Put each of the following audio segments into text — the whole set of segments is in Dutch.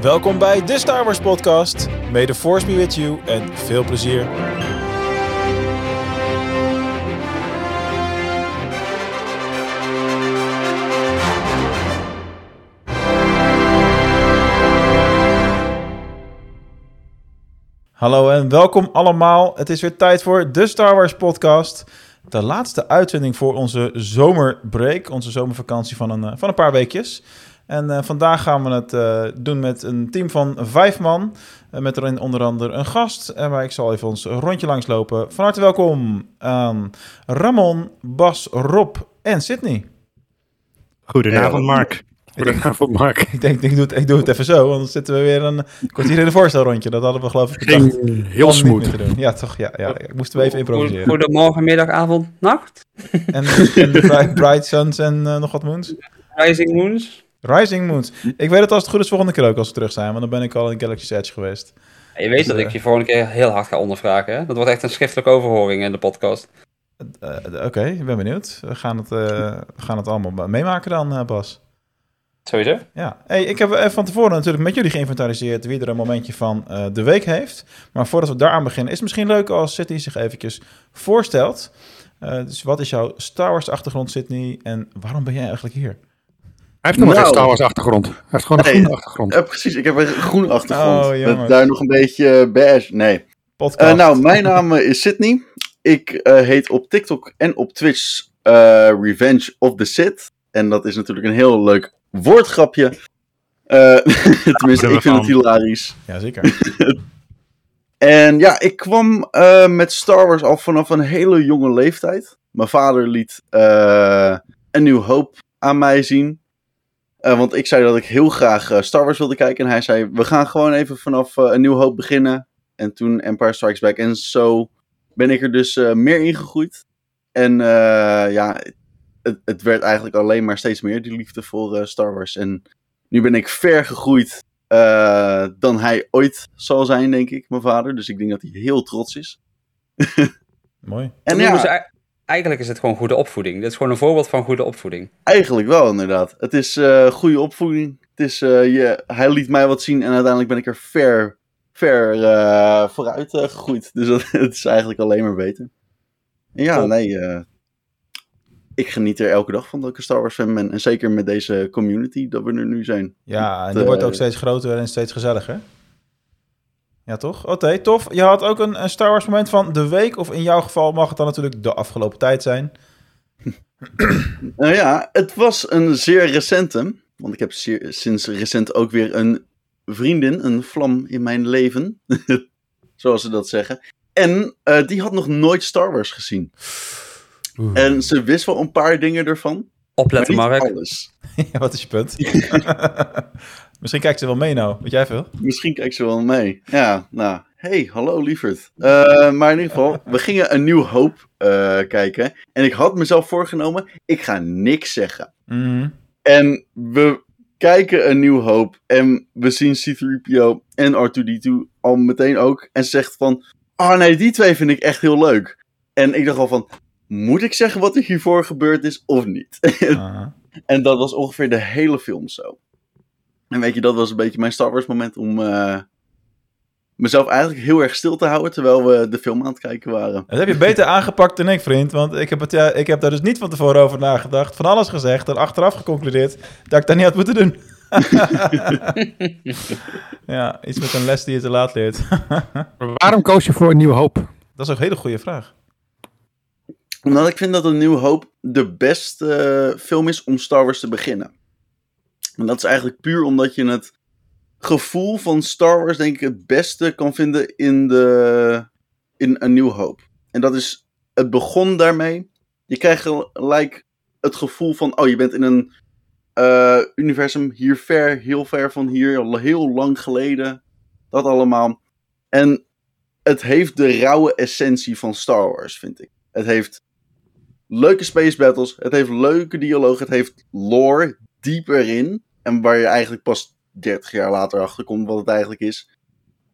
Welkom bij de Star Wars podcast. May the force be with you en veel plezier. Hallo en welkom allemaal. Het is weer tijd voor de Star Wars podcast. De laatste uitzending voor onze zomerbreak, onze zomervakantie van een, eh, van een paar weekjes. En uh, vandaag gaan we het uh, doen met een team van vijf man. Uh, met erin onder andere een gast. En waar ik zal even ons rondje langslopen. Van harte welkom aan Ramon, Bas, Rob en Sydney. Goedenavond, Mark. Goedenavond, Mark. Ik denk, ik doe, het, ik doe het even zo, want dan zitten we weer een kwartier in een voorstelrondje. Dat hadden we geloof ik bedacht. heel smooth. Ja, toch? Ja, ja, ik moest even improviseren. Goedemorgen, middag, avond, nacht. En, en de Bright, Bright Suns en nog wat moons? Rising Moons. Rising Moons. Ik weet het als het goed is volgende keer ook als we terug zijn, want dan ben ik al in Galaxy's Edge geweest. Ja, je weet dus, dat ik je volgende keer heel hard ga ondervragen. Hè? Dat wordt echt een schriftelijke overhoring in de podcast. Uh, Oké, okay, ik ben benieuwd. We gaan het, uh, we gaan het allemaal meemaken dan, Bas. Sowieso. Ja, hey, ik heb van tevoren natuurlijk met jullie geïnventariseerd wie er een momentje van de week heeft. Maar voordat we daaraan beginnen, is het misschien leuk als Sydney zich eventjes voorstelt. dus wat is jouw Star Wars achtergrond, Sydney, en waarom ben jij eigenlijk hier? Hij heeft nog nou, geen Star Wars achtergrond. Hij heeft gewoon een nee, groene achtergrond. Ja, precies. Ik heb een groene achtergrond. Oh, met daar nog een beetje beige. Nee. Uh, nou, mijn naam is Sydney. Ik uh, heet op TikTok en op Twitch uh, Revenge of the Sith. En dat is natuurlijk een heel leuk woordgrapje. tenminste, ik vind het hilarisch. Jazeker. en ja, ik kwam met Star Wars al vanaf een hele jonge leeftijd. Mijn vader liet een nieuw hoop aan mij zien. Uh, want ik zei dat ik heel graag uh, Star Wars wilde kijken. En hij zei, we gaan gewoon even vanaf uh, een nieuw hoop beginnen. En toen Empire Strikes Back. En zo ben ik er dus meer in gegroeid. En ja, het, het, werd eigenlijk alleen maar steeds meer, die liefde voor Star Wars. En nu ben ik ver gegroeid dan hij ooit zal zijn, denk ik, mijn vader. Dus ik denk dat hij heel trots is. Mooi. En ja, eigenlijk is het gewoon goede opvoeding. Dit is gewoon een voorbeeld van goede opvoeding. Eigenlijk wel, inderdaad. Het is uh, goede opvoeding. Het is, uh, je, hij liet mij wat zien en uiteindelijk ben ik er ver, ver uh, vooruit gegroeid. Dus dat, het is eigenlijk alleen maar beter. En ja, cool. nee. ik geniet er elke dag van dat ik een Star Wars fan ben. En zeker met deze community dat we er nu zijn. Ja, en die wordt ook steeds groter en steeds gezelliger. Ja, toch? Oké, okay, tof. Je had ook een, een, Star Wars moment van de week. Of in jouw geval mag het dan natuurlijk de afgelopen tijd zijn. nou ja, het was een zeer recente. Want ik heb zeer, sinds recent ook weer een vriendin, een vlam in mijn leven. Zoals ze dat zeggen. En uh, die had nog nooit Star Wars gezien. Oeh. En ze wist wel een paar dingen ervan. Opletten, Mark. alles. ja, wat is je punt? Misschien kijkt ze wel mee nou, weet jij veel? Misschien kijkt ze wel mee. Ja, nou, hey, hallo lieverd. Uh, maar in ieder geval, we gingen een nieuw hoop uh, kijken. En ik had mezelf voorgenomen, ik ga niks zeggen. Mm. En we kijken een nieuw hoop en we zien C-3PO en R2-D2 al meteen ook. En ze zegt van, oh nee, die twee vind ik echt heel leuk. En ik dacht al van, moet ik zeggen wat er hiervoor gebeurd is of niet? Uh-huh. en dat was ongeveer de hele film zo. En weet je, dat was een beetje mijn Star Wars moment om uh, mezelf eigenlijk heel erg stil te houden terwijl we de film aan het kijken waren. Dat heb je beter aangepakt dan ik, vriend. Want ik heb, het, ja, ik heb daar dus niet van tevoren over nagedacht. Van alles gezegd en achteraf geconcludeerd dat ik dat niet had moeten doen. ja, iets met een les die je te laat leert. Waarom koos je voor een nieuwe hoop? Dat is een hele goede vraag. Omdat ik vind dat een nieuwe hoop de beste uh, film is om Star Wars te beginnen. En dat is eigenlijk puur omdat je het gevoel van Star Wars, denk ik, het beste kan vinden in, de, in een nieuw hoop. En dat is, het begon daarmee. Je krijgt gelijk het gevoel van, oh, je bent in een uh, universum hier ver, heel ver van hier, heel lang geleden. Dat allemaal. En het heeft de rauwe essentie van Star Wars, vind ik. Het heeft leuke space battles, het heeft leuke dialoog, het heeft lore dieper in. En waar je eigenlijk pas 30 jaar later achter komt wat het eigenlijk is.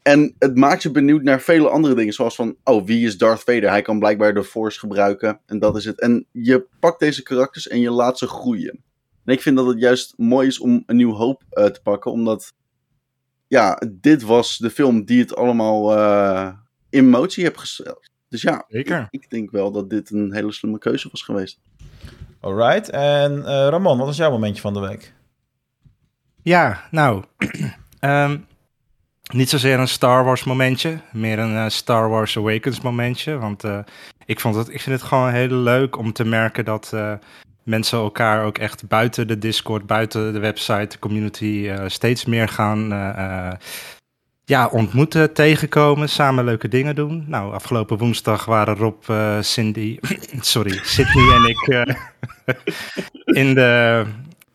En het maakt je benieuwd naar vele andere dingen. Zoals van, oh, wie is Darth Vader? Hij kan blijkbaar de Force gebruiken. En dat is het. En je pakt deze karakters en je laat ze groeien. En ik vind dat het juist mooi is om een nieuw hoop uh, te pakken. Omdat ja, dit was de film die het allemaal uh, in motie heeft gesteld. Dus ja, Zeker. Ik, ik, denk wel dat dit een hele slimme keuze was geweest. Alright, en uh, Ramon, wat was jouw momentje van de week? Ja, nou, um, niet zozeer een Star Wars momentje, meer een uh, Star Wars Awakens momentje. Want uh, ik, vond het, ik vind het gewoon heel leuk om te merken dat uh, mensen elkaar ook echt buiten de Discord, buiten de website, de community steeds meer gaan ja, ontmoeten, tegenkomen, samen leuke dingen doen. Nou, afgelopen woensdag waren Rob, Cindy, sorry, Sydney en ik in de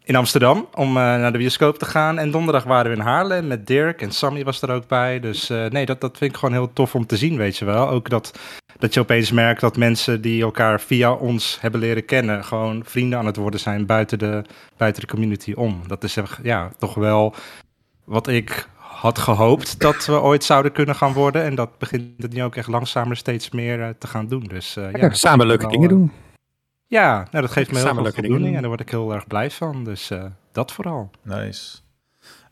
in Amsterdam om uh, naar de bioscoop te gaan. En donderdag waren we in Haarlem met Dirk en Sammy was er ook bij. Dus uh, nee, dat, dat vind ik gewoon heel tof om te zien, weet je wel. Ook dat, dat je opeens merkt dat mensen die elkaar via ons hebben leren kennen... gewoon vrienden aan het worden zijn buiten de, buiten de community om. Dat is ja, toch wel wat ik had gehoopt dat we ooit zouden kunnen gaan worden. En dat begint het nu ook echt langzamer steeds meer uh, te gaan doen. Dus, ja, samen leuke dingen doen. Ja, nou, dat geeft me heel veel voldoening en daar word ik heel erg blij van. Dus uh, dat vooral. Nice.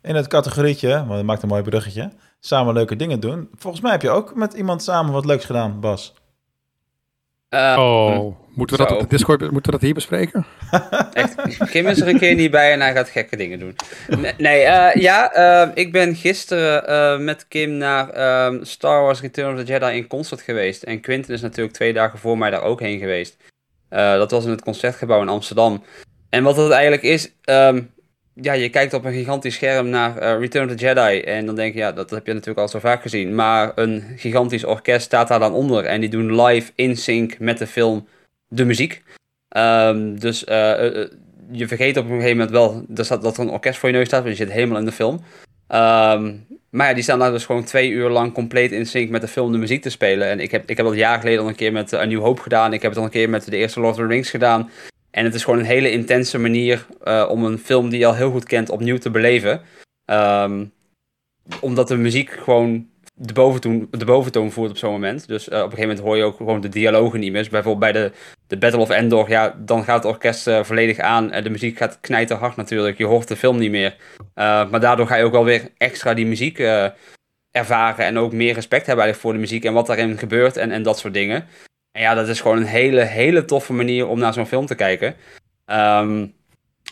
In het categorietje, want dat maakt een mooi bruggetje, samen leuke dingen doen. Volgens mij heb je ook met iemand samen wat leuks gedaan, Bas. Uh, oh, moeten we dat op de Discord moeten we dat hier bespreken? Echt, Kim is er een keer niet bij en hij gaat gekke dingen doen. Nee, nee uh, ja, uh, ik ben gisteren met Kim naar ehm, Star Wars Return of the Jedi in concert geweest. En Quinten is natuurlijk twee dagen voor mij daar ook heen geweest. Uh, dat was in het concertgebouw in Amsterdam. En wat het eigenlijk is, um, ja, je kijkt op een gigantisch scherm naar uh, Return of the Jedi. En dan denk je, ja, dat heb je natuurlijk al zo vaak gezien. Maar een gigantisch orkest staat daar dan onder. En die doen live in sync met de film de muziek. Um, dus uh, je vergeet op een gegeven moment wel dat, dat er een orkest voor je neus staat. Want je zit helemaal in de film. Um, maar ja, die staan daar dus gewoon twee uur lang compleet in sync met de film de muziek te spelen. En ik heb, ik heb dat jaar geleden al een keer met A New Hope gedaan. Ik heb het al een keer met de eerste Lord of the Rings gedaan. En het is gewoon een hele intense manier uh, om een film die je al heel goed kent opnieuw te beleven. Um, omdat de muziek gewoon de boventoon, de boventoon voert op zo'n moment. Dus uh, op een gegeven moment hoor je ook gewoon de dialogen niet meer. Dus bijvoorbeeld bij de, de Battle of Endor, ja, dan gaat het orkest uh, volledig aan. En de muziek gaat knijten hard natuurlijk. Je hoort de film niet meer. Maar daardoor ga je ook wel weer extra die muziek ervaren. En ook meer respect hebben eigenlijk voor de muziek en wat daarin gebeurt en, en dat soort dingen. En ja, dat is gewoon een hele, hele toffe manier om naar zo'n film te kijken. Um,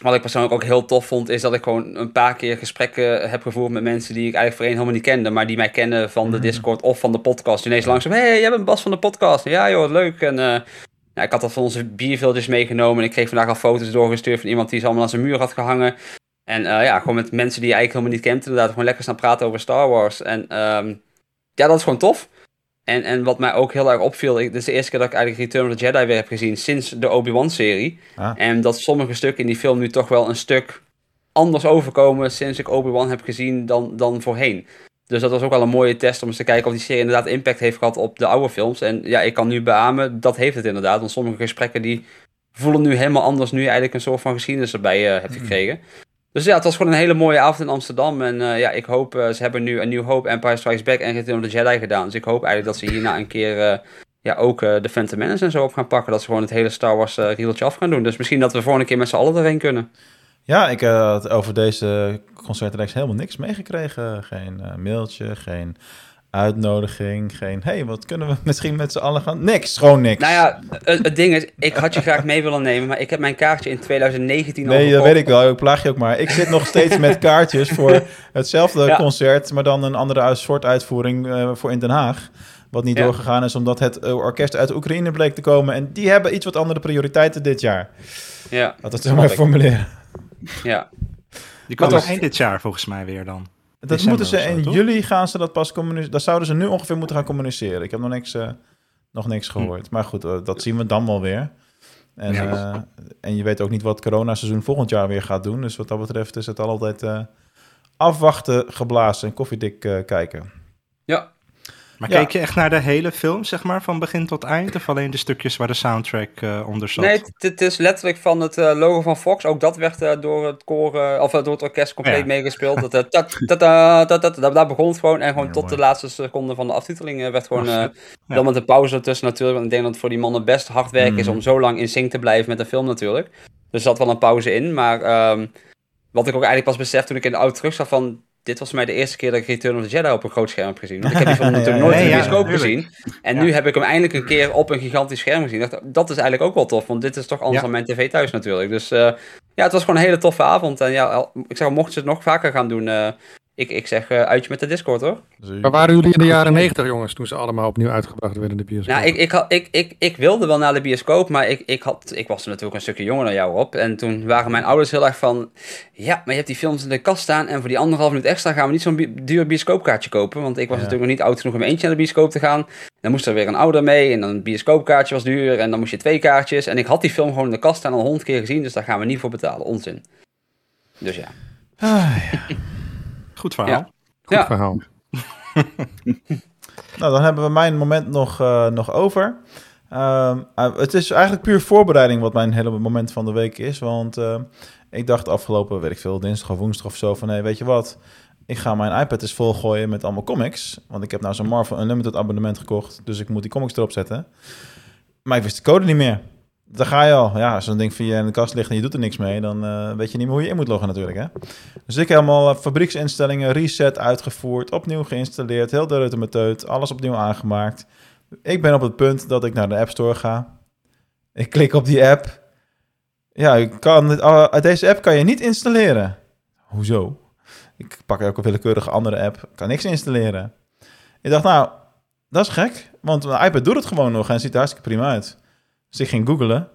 wat ik persoonlijk ook heel tof vond, is dat ik gewoon een paar keer gesprekken heb gevoerd met mensen die ik eigenlijk voorheen helemaal niet kende, maar die mij kennen van de Discord of van de podcast. Ineens langzaam, hé, hey, jij bent Bas van de podcast. Ja joh, leuk. En uh, nou, ik had dat van onze bierviltjes meegenomen en ik kreeg vandaag al foto's doorgestuurd van iemand die ze allemaal aan zijn muur had gehangen. En uh, ja, gewoon met mensen die je eigenlijk helemaal niet kent, inderdaad, gewoon lekker staan praten over Star Wars. En um, ja, dat is gewoon tof. En, en wat mij ook heel erg opviel, dit is de eerste keer dat ik eigenlijk Return of the Jedi weer heb gezien sinds de Obi-Wan-serie. Ah. En dat sommige stukken in die film nu toch wel een stuk anders overkomen sinds ik Obi-Wan heb gezien dan, dan voorheen. Dus dat was ook wel een mooie test om eens te kijken of die serie inderdaad impact heeft gehad op de oude films. En ja, ik kan nu beamen, dat heeft het inderdaad. Want sommige gesprekken die voelen nu helemaal anders nu je eigenlijk een soort van geschiedenis erbij uh, hebt gekregen. Dus ja, het was gewoon een hele mooie avond in Amsterdam. En uh, ja, ik hoop, uh, ze hebben nu een New Hope, Empire Strikes Back en Return of the Jedi gedaan. Dus ik hoop eigenlijk dat ze hierna een keer uh, ja, ook de Phantom Menace en zo op gaan pakken. Dat ze gewoon het hele Star Wars rieltje af gaan doen. Dus misschien dat we volgende keer met z'n allen erheen kunnen. Ja, ik had over deze concertreeks helemaal niks meegekregen. Geen mailtje, geen uitnodiging, geen... hey, wat kunnen we misschien met z'n allen gaan? Niks, gewoon niks. Nou ja, het, het, ding is, ik had je graag mee willen nemen, maar ik heb mijn kaartje in 2019 Nee, dat weet ik wel, ik plaag je ook maar. Ik zit nog steeds met kaartjes voor hetzelfde ja. concert, maar dan een andere soort uitvoering uh, voor in Den Haag. Wat niet ja. doorgegaan is, omdat het orkest uit Oekraïne bleek te komen. En die hebben iets wat andere prioriteiten dit jaar. Ja. Dat het zo maar formuleren. Ja. Die komt toch eind dit jaar volgens mij weer dan. Dat December moeten ze in toch? juli gaan ze dat pas communiceren. Dat zouden ze nu ongeveer moeten gaan communiceren. Ik heb nog niks, uh, nog niks gehoord. Maar goed, uh, dat zien we dan wel weer. En, uh, en je weet ook niet wat coronaseizoen volgend jaar weer gaat doen. Dus wat dat betreft is het al altijd afwachten, geblazen en koffiedik kijken. Ja. Maar Ja. keek je echt naar de hele film, zeg maar, van begin tot eind? Of alleen de stukjes waar de soundtrack eh, onder zat? Nee, het- is letterlijk van het eh, logo van Fox. Ook dat werd eh, door het koor, eh, of door het orkest compleet Ja. meegespeeld. Dat, tat, tat, tat, daar, begon het gewoon. En gewoon Ja, tot mooi. de laatste seconde van de aftiteling werd gewoon... Ja. Wel met een pauze ertussen natuurlijk. Want ik denk dat het voor die mannen best hard werk is Mhm. om zo lang in sync te blijven met de film natuurlijk. Dus er zat wel een pauze in. Maar ehm, wat ik ook eigenlijk pas besefte toen ik in de auto terug zat van... dit was mij de eerste keer dat ik Return of the Jedi op een groot scherm heb gezien. Want ik heb die film natuurlijk nooit in de bioscoop gezien. En nu heb ik hem eindelijk een keer op een gigantisch scherm gezien. dacht, dat is eigenlijk ook wel tof, want dit is toch anders dan mijn tv thuis natuurlijk. Dus uh, ja, het was gewoon een hele toffe avond. En ja, ik zeg, mochten ze het nog vaker gaan doen, uh, ik, ik zeg uh, uitje met de Discord hoor. Waar waren jullie in de jaren negentig jongens, toen ze allemaal opnieuw uitgebracht werden in de bioscoop? Nou, ik, ik, had, ik, ik, ik wilde wel naar de bioscoop, maar ik, ik, had, ik was er natuurlijk een stukje jonger dan jou op. En toen waren mijn ouders heel erg van, ja, maar je hebt die films in de kast staan en voor die anderhalf minuut extra gaan we niet zo'n bi duur bioscoopkaartje kopen. Want ik was natuurlijk nog niet oud genoeg om eentje naar de bioscoop te gaan. Dan moest er weer een ouder mee en dan een bioscoopkaartje was duur en dan moest je twee kaartjes. En ik had die film gewoon in de kast staan al honderd keer gezien, dus daar gaan we niet voor betalen. Onzin. Dus ja. Ah, ja. Goed verhaal. Ja. Goed ja. verhaal. nou, dan hebben we mijn moment nog, uh, nog over. Uh, het is eigenlijk puur voorbereiding wat mijn hele moment van de week is. Want uh, ik dacht afgelopen, weet ik veel, dinsdag of woensdag of zo van... hé, hey, weet je wat, ik ga mijn iPad eens volgooien met allemaal comics. Want ik heb nou zo'n Marvel Unlimited abonnement gekocht. Dus ik moet die comics erop zetten. Maar ik wist de code niet meer. Daar ga je al. Ja, als zo'n ding via in de kast ligt en je doet er niks mee, dan uh, weet je niet meer hoe je in moet loggen natuurlijk. Hè? Dus ik heb allemaal uh, fabrieksinstellingen, reset uitgevoerd, opnieuw geïnstalleerd, heel de reutemeteut, alles opnieuw aangemaakt. Ik ben op het punt dat ik naar de App Store ga. Ik klik op die app. Ja, kan dit, uh, deze app kan je niet installeren. Hoezo? Ik pak ook een willekeurige andere app, kan niks installeren. Ik dacht, nou, dat is gek, want mijn iPad doet het gewoon nog en ziet er hartstikke prima uit. Ik ging googlen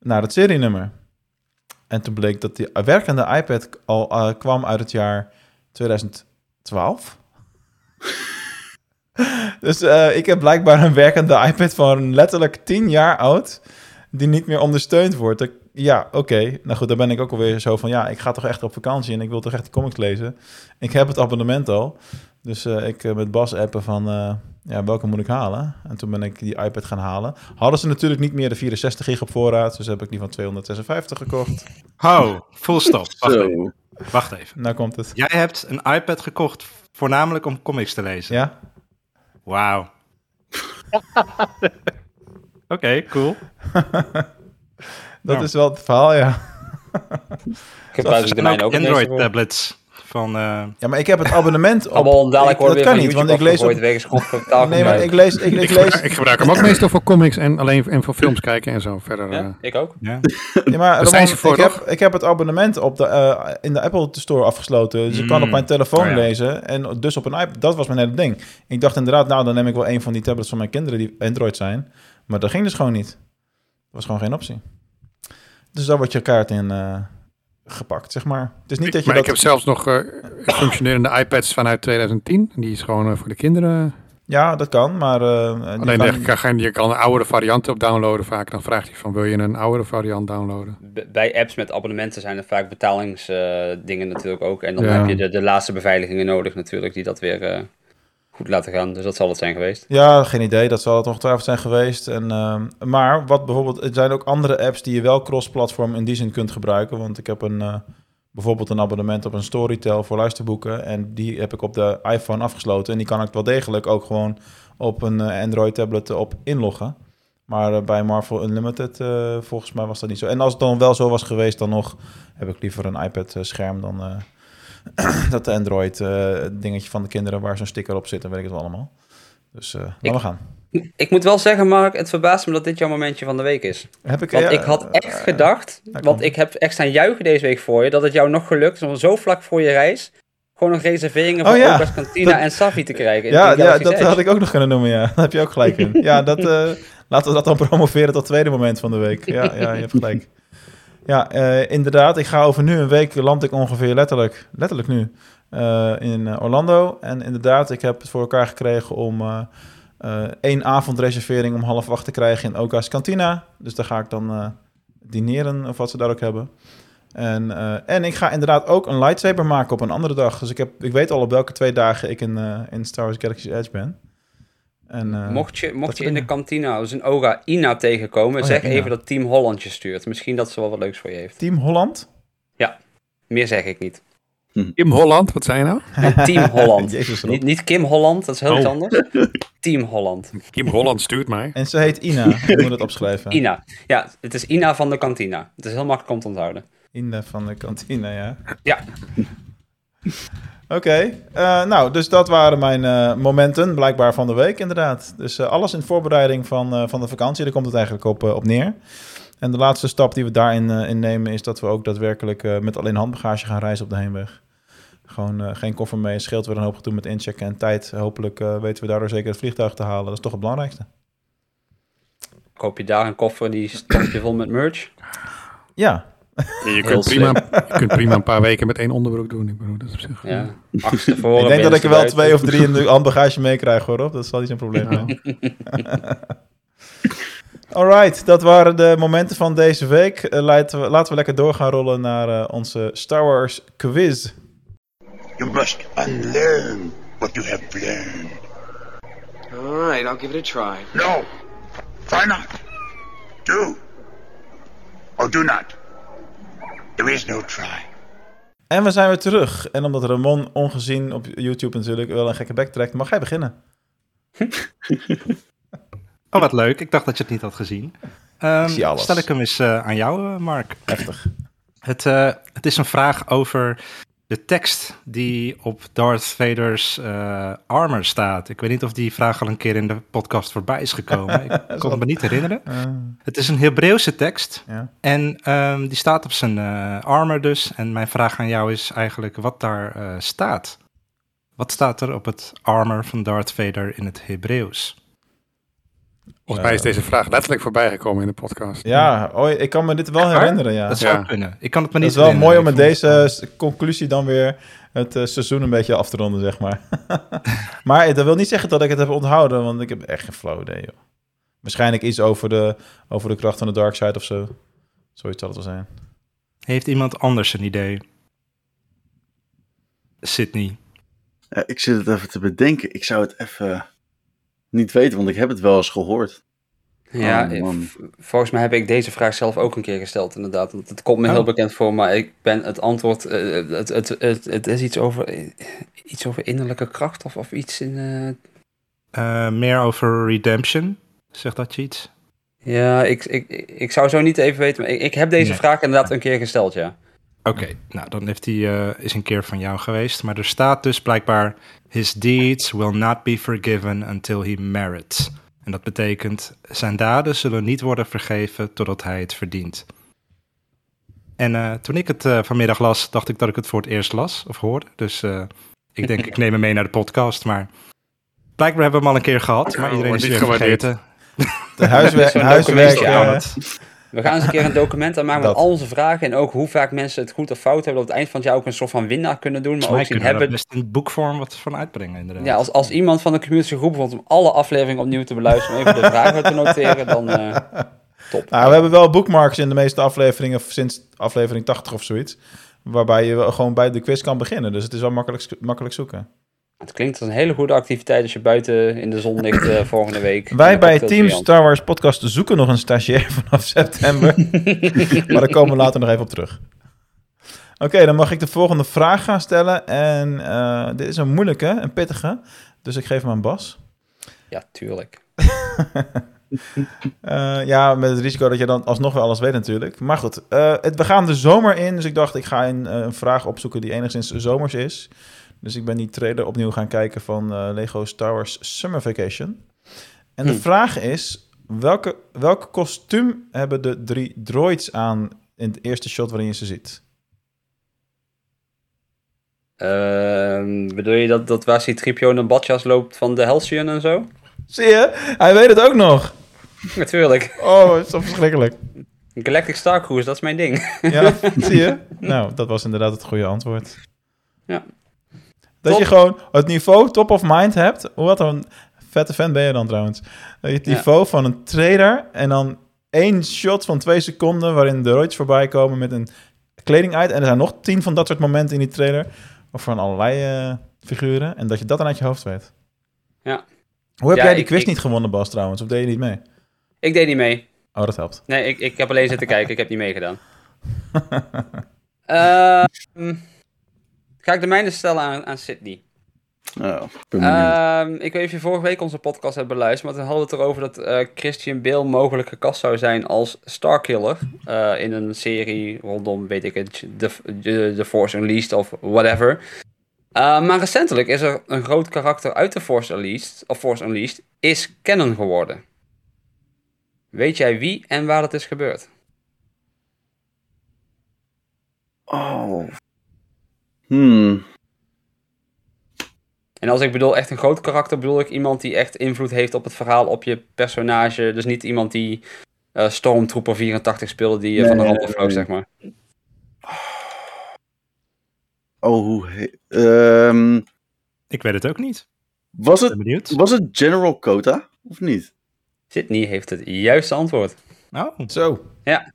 naar het serienummer. En toen bleek dat die werkende iPad al uh, kwam uit het jaar 2012. dus uh, ik heb blijkbaar een werkende iPad van letterlijk 10 jaar oud, die niet meer ondersteund wordt. Ja, oké. Nou goed, dan ben ik ook alweer zo van, ja, ik ga toch echt op vakantie en ik wil toch echt comics lezen. Ik heb het abonnement al. Dus uh, ik met Bas appen van, ja, welke moet ik halen? En toen ben ik die iPad gaan halen. Hadden ze natuurlijk niet meer de 64 gig op voorraad, dus heb ik die van 256 gekocht. Ho, full stop. Wacht even. Wacht even. Nou komt het. Jij hebt een iPad gekocht voornamelijk om comics te lezen? Ja. Wauw. Oké, okay, cool. Dat nou. is wel het verhaal, ja. Ik heb eigenlijk ook Android-tablets. Van, uh... Ja, maar ik heb het abonnement op. Allemaal dadelijk ik, dat kan niet, want ik lees op... Nee, maar ik lees... Ik, ik, lees... ik gebruik hem ook meestal voor comics en alleen en voor films kijken en zo verder. Ja, uh... ik ook. Ja, ja maar Roman, voor, ik, heb, ik heb het abonnement op de, uh, in de Apple Store afgesloten. Dus mm. ik kan op mijn telefoon oh, ja. lezen en dus op een iPad. Dat was mijn hele ding. Ik dacht inderdaad, nou dan neem ik wel een van die tablets van mijn kinderen die Android zijn. Maar dat ging dus gewoon niet. Dat was gewoon geen optie. Dus daar wordt je kaart in gepakt, zeg maar. Het is niet dat je maar dat... ik heb zelfs nog uh, functionerende iPads vanuit 2010. Die is gewoon uh, voor de kinderen. Ja, dat kan, maar... Uh, Alleen kan... Kan, je kan een oudere variant op downloaden vaak. Dan vraagt hij van, wil je een oudere variant downloaden? bij apps met abonnementen zijn er vaak betalingsdingen natuurlijk ook. En dan ja. heb je de, de laatste beveiligingen nodig natuurlijk, die dat weer goed laten gaan. Dus dat zal het zijn geweest. Ja, geen idee. Dat zal het ongetwijfeld zijn geweest. En, uh, maar wat bijvoorbeeld, er zijn ook andere apps die je wel cross-platform in die zin kunt gebruiken. Want ik heb een, uh, bijvoorbeeld een abonnement op een Storytel voor luisterboeken. En die heb ik op de iPhone afgesloten. En die kan ik wel degelijk ook gewoon op een uh, Android tablet op inloggen. Maar bij Marvel Unlimited, volgens mij was dat niet zo. En als het dan wel zo was geweest, dan nog heb ik liever een iPad-scherm dan dat Android uh, dingetje van de kinderen waar zo'n sticker op zit en weet ik het allemaal. Dus uh, laten we gaan. Ik moet wel zeggen, Mark, het verbaast me dat dit jouw momentje van de week is. Heb ik, want ik had echt gedacht, want ik heb echt staan juichen deze week voor je, dat het jou nog gelukt is om zo vlak voor je reis gewoon nog reserveringen voor oh, ja. Opa's Cantina en Safi te krijgen. Ja, ja dat had ik ook nog kunnen noemen, ja. Daar heb je ook gelijk in. ja, dat, uh, laten we dat dan promoveren tot tweede moment van de week. Ja, ja je hebt gelijk. Ja, uh, inderdaad. Ik ga over nu een week land ik ongeveer letterlijk, letterlijk nu, uh, in Orlando. En inderdaad, ik heb het voor elkaar gekregen om uh, één avondreservering om half acht te krijgen in Oka's Cantina. Dus daar ga ik dan dineren, of wat ze daar ook hebben. En, en ik ga inderdaad ook een lightsaber maken op een andere dag. Dus ik, heb, ik weet al op welke twee dagen ik in, in Star Wars Galaxy's Edge ben. En, uh, mocht je, mocht je in de kantina als een Oga Ina tegenkomen, oh, zeg ja, even dat Team Holland je stuurt. Misschien dat ze wel wat leuks voor je heeft. Team Holland? Ja, meer zeg ik niet. Hm. Team Holland, wat zei je nou? Nee, Team Holland. niet, niet, Kim Holland, dat is heel oh. iets anders. Team Holland. Kim Holland stuurt mij. En ze heet Ina, ik moet het opschrijven. Ina, ja, het is Ina van de kantina. Het is heel makkelijk om te onthouden. Ina van de kantina, ja. Ja. Oké, eh, nou, dus dat waren mijn eh, momenten, blijkbaar van de week inderdaad. Dus eh, alles in voorbereiding van, van de vakantie, daar komt het eigenlijk op, op neer. En de laatste stap die we daarin in nemen is dat we ook daadwerkelijk met alleen handbagage gaan reizen op de heenweg. Gewoon geen koffer mee, scheelt weer een hoop gedoe met inchecken en tijd. Hopelijk weten we daardoor zeker het vliegtuig te halen. Dat is toch het belangrijkste. Koop je daar een koffer die stop je vol met merch? Ja, Je kunt, prima, je kunt prima een paar weken met één onderbroek doen. Ik bedoel, dat is op zich... Ja. Achterstevoren, ik denk dat ik er wel twee of drie in de handbagage meekrijg hoor. Rob. Dat zal niet zo'n probleem zijn. Alright, dat waren de momenten van deze week. Eh, laten, we, laten we lekker door gaan rollen naar eh, onze Star Wars quiz. You must unlearn what you have learned. All right, I'll give it a try. No, try not. Do. Or do not. There is no try. En we zijn weer terug. En omdat Ramon ongezien op YouTube natuurlijk wel een gekke bek trekt, mag jij beginnen. Oh, wat leuk. Ik dacht dat je het niet had gezien. Ehm, zie alles. Stel ik hem eens eh, aan jou, eh, Mark. Heftig. Het, eh, het is een vraag over de tekst die op Darth Vader's eh, armor staat. Ik weet niet of die vraag al een keer in de podcast voorbij is gekomen. Ik kon het me niet herinneren. Eh, Het is een Hebreeuwse tekst. ja. En ehm, die staat op zijn eh, armor dus. En mijn vraag aan jou is eigenlijk wat daar eh, staat. Wat staat er op het armor van Darth Vader in het Hebreeuws? Volgens mij is deze vraag letterlijk voorbij gekomen in de podcast. ja, oh, ik kan me dit wel herinneren. Ja. Dat zou Ja. kunnen. Ik kan het me niet is wel mooi om met deze conclusie dan weer het eh, seizoen een beetje af te ronden, zeg maar. maar dat wil niet zeggen dat ik het heb onthouden, want ik heb echt geen flauw idee, joh. Waarschijnlijk iets over de, over de kracht van de dark side of zo. Zoiets zal het wel zijn. Heeft iemand anders een idee? Sydney. Ja, ik zit het even te bedenken. Ik zou het even niet weten, want ik heb het wel eens gehoord. Ja, Oh, volgens mij heb ik deze vraag zelf ook een keer gesteld, inderdaad. Want Het komt me Oh. heel bekend voor, maar ik ben het antwoord. eh, het, het, het, het is iets over, iets over innerlijke kracht of, of iets in. eh, Eh, meer over Redemption. Zegt dat je iets? Ja, ik, ik, ik zou zo niet even weten. Maar ik, ik heb deze Nee. vraag inderdaad een keer gesteld, ja. Oké, nou dan heeft hij eh, is een keer van jou geweest. Maar er staat dus blijkbaar... His deeds will not be forgiven until he merits. En dat betekent... Zijn daden zullen niet worden vergeven totdat hij het verdient. En eh, toen ik het eh, vanmiddag las, dacht ik dat ik het voor het eerst las of hoorde. Dus eh, ik denk, ik neem hem mee naar de podcast. Maar blijkbaar hebben we hem al een keer gehad. Maar Oh, iedereen is wordt weer vergeten. De huiswerk, huiswerk eh, We gaan eens een keer een document aanmaken met Dat. al onze vragen. En ook hoe vaak mensen het goed of fout hebben. Op het eind van het jaar ook een soort van winnaar kunnen doen. Maar ook zien hebben. best in boekvorm wat van uitbrengen inderdaad. Ja, als, als iemand van de community geroepen wordt om alle afleveringen opnieuw te beluisteren. Om even de vragen te noteren. Dan eh, top. Nou, we hebben wel bookmarks in de meeste afleveringen sinds aflevering 80 of zoiets. Waarbij je gewoon bij de quiz kan beginnen. Dus het is wel makkelijk, makkelijk zoeken. Het klinkt als een hele goede activiteit als je buiten in de zon ligt eh, volgende week. Wij bij Team variant. Star Wars Podcast zoeken nog een stagiair vanaf september. maar daar komen we later nog even op terug. Oké, dan mag ik de volgende vraag gaan stellen. En eh, dit is een moeilijke, een pittige. Dus ik geef hem aan Bas. Ja, tuurlijk. Eh, ja, met het risico dat je dan alsnog wel alles weet natuurlijk. Maar goed, het, we gaan de zomer in. Dus ik dacht, ik ga een, een vraag opzoeken die enigszins zomers is. Dus ik ben die trailer opnieuw gaan kijken van eh, Lego Star Wars Summer Vacation. En de Hm. vraag is, welke, welk kostuum hebben de drie droids aan in het eerste shot waarin je ze ziet? Ehm, bedoel je dat, dat waar Citripio in een badjas loopt van de Halcyon en zo? Zie je? Hij weet het ook nog. Natuurlijk. Oh, het is verschrikkelijk. Galactic Star Cruise, dat is mijn ding. Ja, zie je? Nou, dat was inderdaad het goede antwoord. Ja. Dat Top. je gewoon het niveau top of mind hebt. Wat een vette fan ben je dan trouwens. Dat je het Ja. niveau van een trailer en dan één shot van twee seconden waarin de droids voorbij komen met een kleding uit. En er zijn nog tien van dat soort momenten in die trailer. Of van allerlei eh, figuren. En dat je dat dan uit je hoofd weet. Ja. Hoe heb Ja, jij die ik- quiz ik- niet gewonnen, Bas, trouwens? Of deed je niet mee? Ik deed niet mee. Oh, dat helpt. Nee, ik, ik heb alleen zitten kijken. Ik heb niet meegedaan. Ehm, ga ik de mijne stellen aan, aan Sydney. Oh. Ehm, ik weet niet of je vorige week onze podcast hebt beluisterd, maar toen hadden we het erover dat eh, Christian Bale mogelijk gecast zou zijn als Starkiller eh, in een serie rondom, weet ik het, The, The, The Force Unleashed of whatever. Uh, maar recentelijk is er een groot karakter uit de Force Unleashed, of Force Unleashed, is canon geworden. Weet jij wie en waar dat is gebeurd? Oh. Hmm. En als ik bedoel echt een groot karakter, bedoel ik iemand die echt invloed heeft op het verhaal, op je personage. Dus niet iemand die uh, Stormtrooper 84 speelde, die uh, van de nee, afvloog, nee. zeg maar. Oh, hoe ehm, Ik weet het ook niet. was, het, benieuwd. was het General Kota of niet? Sydney heeft het juiste antwoord. Oh, Zo. Ja,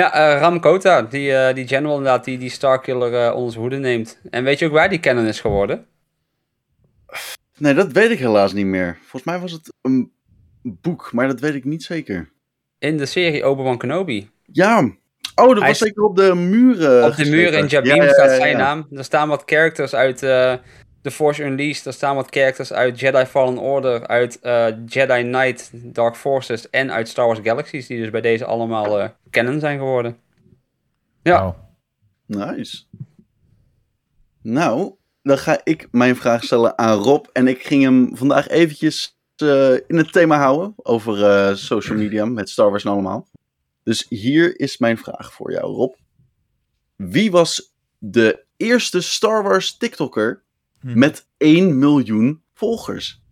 eh, Ram Kota, die, eh, die general inderdaad, die die Starkiller eh onder zijn hoede neemt. En weet je ook waar die canon is geworden? Nee, dat weet ik helaas niet meer. Volgens mij was het een boek, maar dat weet ik niet zeker. In de serie Obi-Wan Kenobi. Ja. Oh, dat Hij was zeker op de muren. Op de muur in Jabim Ja, ja, staat ja, zijn ja. naam. Er staan wat characters uit The Force Unleashed. Er staan wat characters uit Jedi Fallen Order, uit eh, Jedi Knight Dark Forces en uit Star Wars Galaxies, die dus bij deze allemaal eh canon zijn geworden. Ja. Nice. Nou, dan ga ik mijn vraag stellen aan Rob. En ik ging hem vandaag eventjes eh, in het thema houden over eh, social media met Star Wars en allemaal. Dus hier is mijn vraag voor jou, Rob. Wie was de eerste Star Wars TikToker Hm. met 1 miljoen volgers?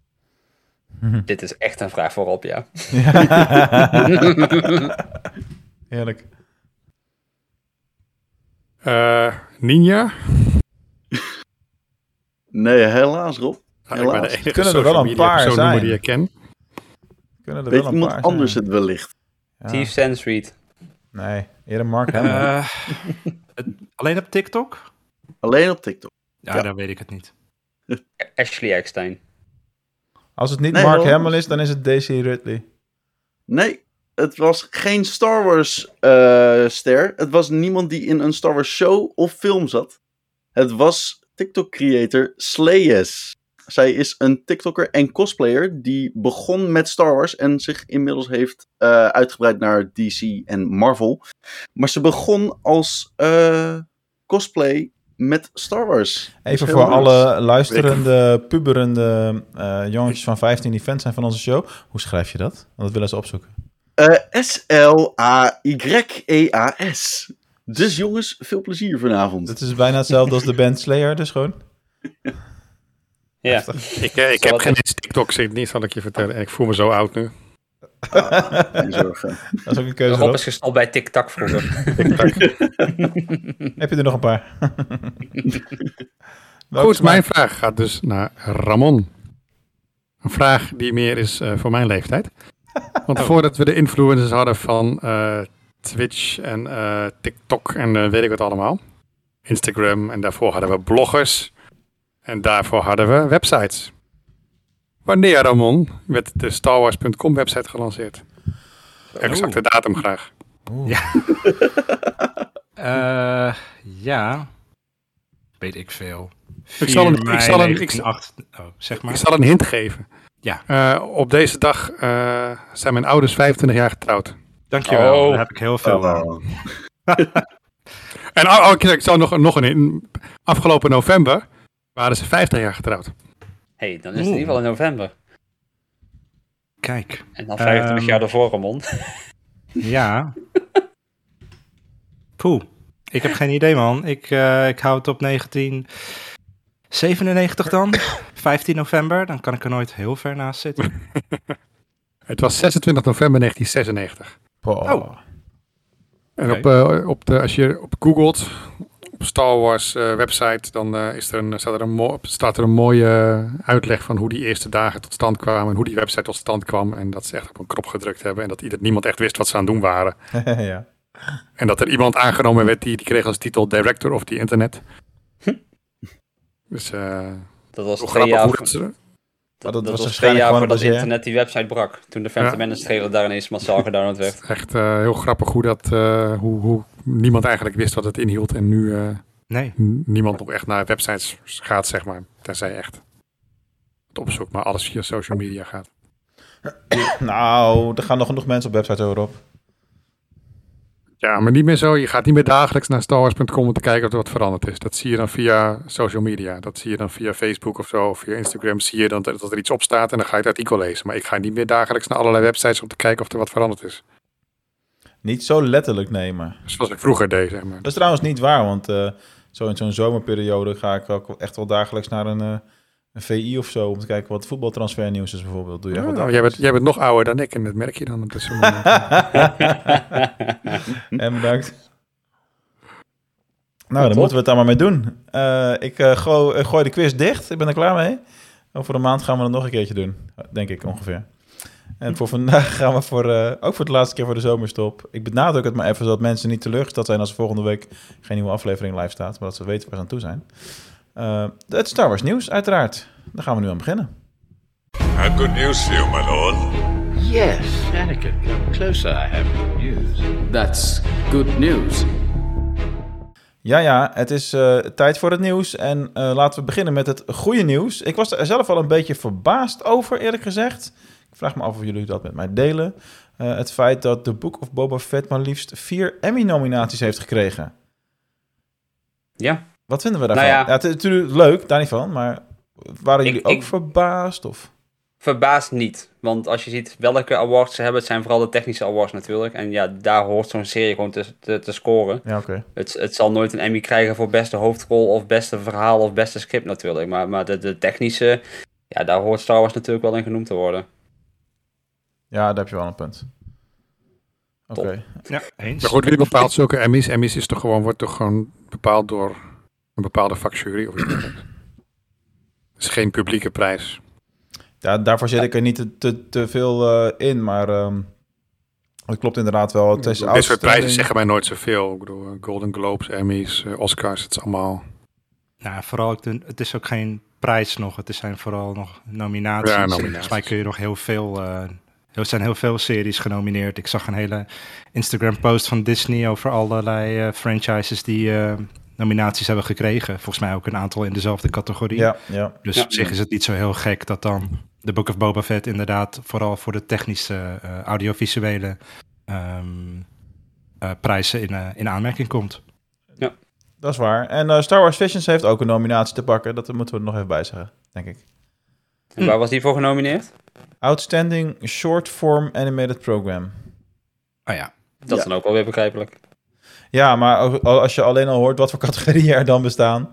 Dit is echt een vraag voor Rob, ja. Heerlijk. Eh, Ninja. Nee, helaas, Rob. Ik ben de Helaas. enige Kunnen er wel een paar zijn. die ik ken. Kunnen er Weet wel een iemand paar anders zijn. het wellicht? Ja. Thief Sandstreet. Nee, eerder Mark Hamill. Eh, alleen op TikTok? Alleen op TikTok. Ja, Ja. dan weet ik het niet. Ashley Eckstein. Als het niet Nee, Mark. Hamill is, dan is het Daisy Ridley. Nee, het was geen Star Wars eh, ster. Het was niemand die in een Star Wars show of film zat. Het was TikTok-creator Slayes. Zij is een TikToker en cosplayer die begon met Star Wars en zich inmiddels heeft eh, uitgebreid naar DC en Marvel. Maar ze begon als eh, cosplay met Star Wars. Even voor alle luisterende, puberende eh jongetjes van 15 die fan zijn van onze show. Hoe schrijf je dat? Want dat willen ze opzoeken. Eh, S-L-A-Y-E-A-S. Dus jongens, veel plezier vanavond. Het is bijna hetzelfde als de band Slayer, dus gewoon. Ja. Heftig. Ik, eh, ik heb geen TikTok, zit niet, zal ik je vertellen. En ik voel me zo oud nu. Zorgen. Dat is ook een keuze. Rob is gestopt bij TikTok vroeger. Heb je er nog een paar? Goed, is mijn vraag gaat dus naar Ramon. Een vraag die meer is eh, voor mijn leeftijd. Want voordat we de influencers hadden van eh, Twitch en eh, TikTok en eh, weet ik wat allemaal. Instagram en daarvoor hadden we bloggers. En daarvoor hadden we websites. Wanneer, Ramon, werd de StarWars.com website gelanceerd? Exacte datum graag. Oeh. Eh, ja. Weet ik veel. Ik zal een- 4 ik zal een- ik- 1908 oh, zeg maar. Ik zal een hint geven. Ja. Eh, op deze dag eh, zijn mijn ouders 25 jaar getrouwd. Dankjewel, Oh. daar heb ik heel veel aan. En oh, oh, ik, ik zal nog, nog een in. Afgelopen november waren ze 50 jaar getrouwd. Hey, dan is het in ieder geval in november. Kijk, En dan 25 Ehm, jaar ervoor, Ramon. ja. Poeh, ik heb geen idee man. Ik, eh, ik hou het op 1997 dan. 15 november, dan kan ik er nooit heel ver naast zitten. Het was 26 november 1996. Boah. Oh. En op, eh, op de, als je op googelt, op Star Wars eh, website, dan eh, is er een, staat, er een staat er een mooie uitleg van hoe die eerste dagen tot stand kwamen. En hoe die website tot stand kwam. En dat ze echt op een knop gedrukt hebben. En dat ieder, niemand echt wist wat ze aan het doen waren. ja. En dat er iemand aangenomen werd die, die kreeg als titel Director of the Internet. Dus eh Dat was twee grappig jaar, dat dat, was was twee jaar voordat baseer. internet die website brak. Toen de Phantom Ja. Menace trailer daar ineens massaal gedownload werd. Echt eh, heel grappig hoe, dat, eh, hoe, hoe niemand eigenlijk wist wat het inhield. En nu eh, Nee. niemand nog echt naar websites gaat, zeg maar. Tenzij echt het opzoek, maar alles via social media gaat. Nou, er gaan nog genoeg mensen op websites over op. Ja, maar niet meer zo. Je gaat niet meer dagelijks naar starwars.com om te kijken of er wat veranderd is. Dat zie je dan via social media. Dat zie je dan via Facebook of zo. Of via Instagram zie je dan dat dat er iets op staat en dan ga je het artikel lezen. Maar ik ga niet meer dagelijks naar allerlei websites om te kijken of er wat veranderd is. Niet zo letterlijk nemen. Zoals ik vroeger deed, zeg maar. Dat is trouwens niet waar, want eh, zo in zo'n zomerperiode ga ik ook echt wel dagelijks naar een, eh, een VI of zo om te kijken wat voetbaltransfernieuws is bijvoorbeeld. Doe wel Oh, jij, bent, jij bent nog ouder dan ik en dat merk je dan op dit soort. En bedankt. Nou, dan moeten we het daar maar mee doen. Eh, ik eh, gooi, eh, gooi de quiz dicht. Ik ben er klaar mee. Over een maand gaan we het nog een keertje doen. Denk ik ongeveer. En voor vandaag gaan we voor, eh, ook voor de laatste keer voor de zomerstop. Ik benadruk het maar even, zodat mensen niet teleurgesteld zijn als er volgende week geen nieuwe aflevering live staat. Maar dat ze weten waar ze aan toe zijn. Eh, het Star Wars nieuws, uiteraard. Daar gaan we nu aan beginnen. I have good news for you, my lord. Yes, Anakin, come closer. I have good news. That's good news. Ja, ja, het is eh, tijd voor het nieuws. En eh, laten we beginnen met het goede nieuws. Ik was er zelf al een beetje verbaasd over, eerlijk gezegd. Ik vraag me af of jullie dat met mij delen. Eh, het feit dat The Book of Boba Fett maar liefst vier Emmy-nominaties heeft gekregen. Ja. Wat vinden we daarvan? Nou ja. ja. het is natuurlijk leuk, daar niet van. Maar waren Ik- jullie ook ik- verbaasd? Of? Verbaasd niet. Want als je ziet welke awards ze hebben, het zijn vooral de technische awards natuurlijk. En ja, daar hoort zo'n serie gewoon te, te, te scoren. Ja, oké. Het, het zal nooit een Emmy krijgen voor beste hoofdrol of beste verhaal of beste script natuurlijk. Maar, maar de, de technische, ja, daar hoort Star Wars natuurlijk wel in genoemd te worden. Ja, daar heb je wel een punt. Oké. Ja, eens. Maar goed, wie bepaalt zulke Emmys? Emmys is toch gewoon, wordt toch gewoon bepaald door een bepaalde vakjury of iets dergelijks. Het is geen publieke prijs. Ja, daarvoor zit ik er niet te, te, te veel eh, in, maar ehm, het klopt inderdaad wel. Het is Dit soort prijzen zeggen mij nooit zoveel. Ik bedoel, eh, Golden Globes, Emmys, eh, Oscars, het is allemaal... Nou, vooral, het is ook geen prijs nog. Het zijn vooral nog nominaties. Ja, nominaties. Volgens mij kun je nog heel veel... eh, er zijn heel veel series genomineerd. Ik zag een hele Instagram-post van Disney over allerlei franchises die eh, nominaties hebben gekregen. Volgens mij ook een aantal in dezelfde categorie. Ja, ja. Dus Ja. op zich is het niet zo heel gek dat dan de Book of Boba Fett inderdaad vooral voor de technische, eh, audiovisuele ehm, eh, prijzen in, eh, in aanmerking komt. Dat is waar. En eh, Star Wars Visions heeft ook een nominatie te pakken. Dat moeten we er nog even bij zeggen, denk ik. En waar was die voor genomineerd? Outstanding Short Form Animated Program. Oh ja. Dat is dan ook wel weer begrijpelijk. Ja, maar als je alleen al hoort wat voor categorieën er dan bestaan,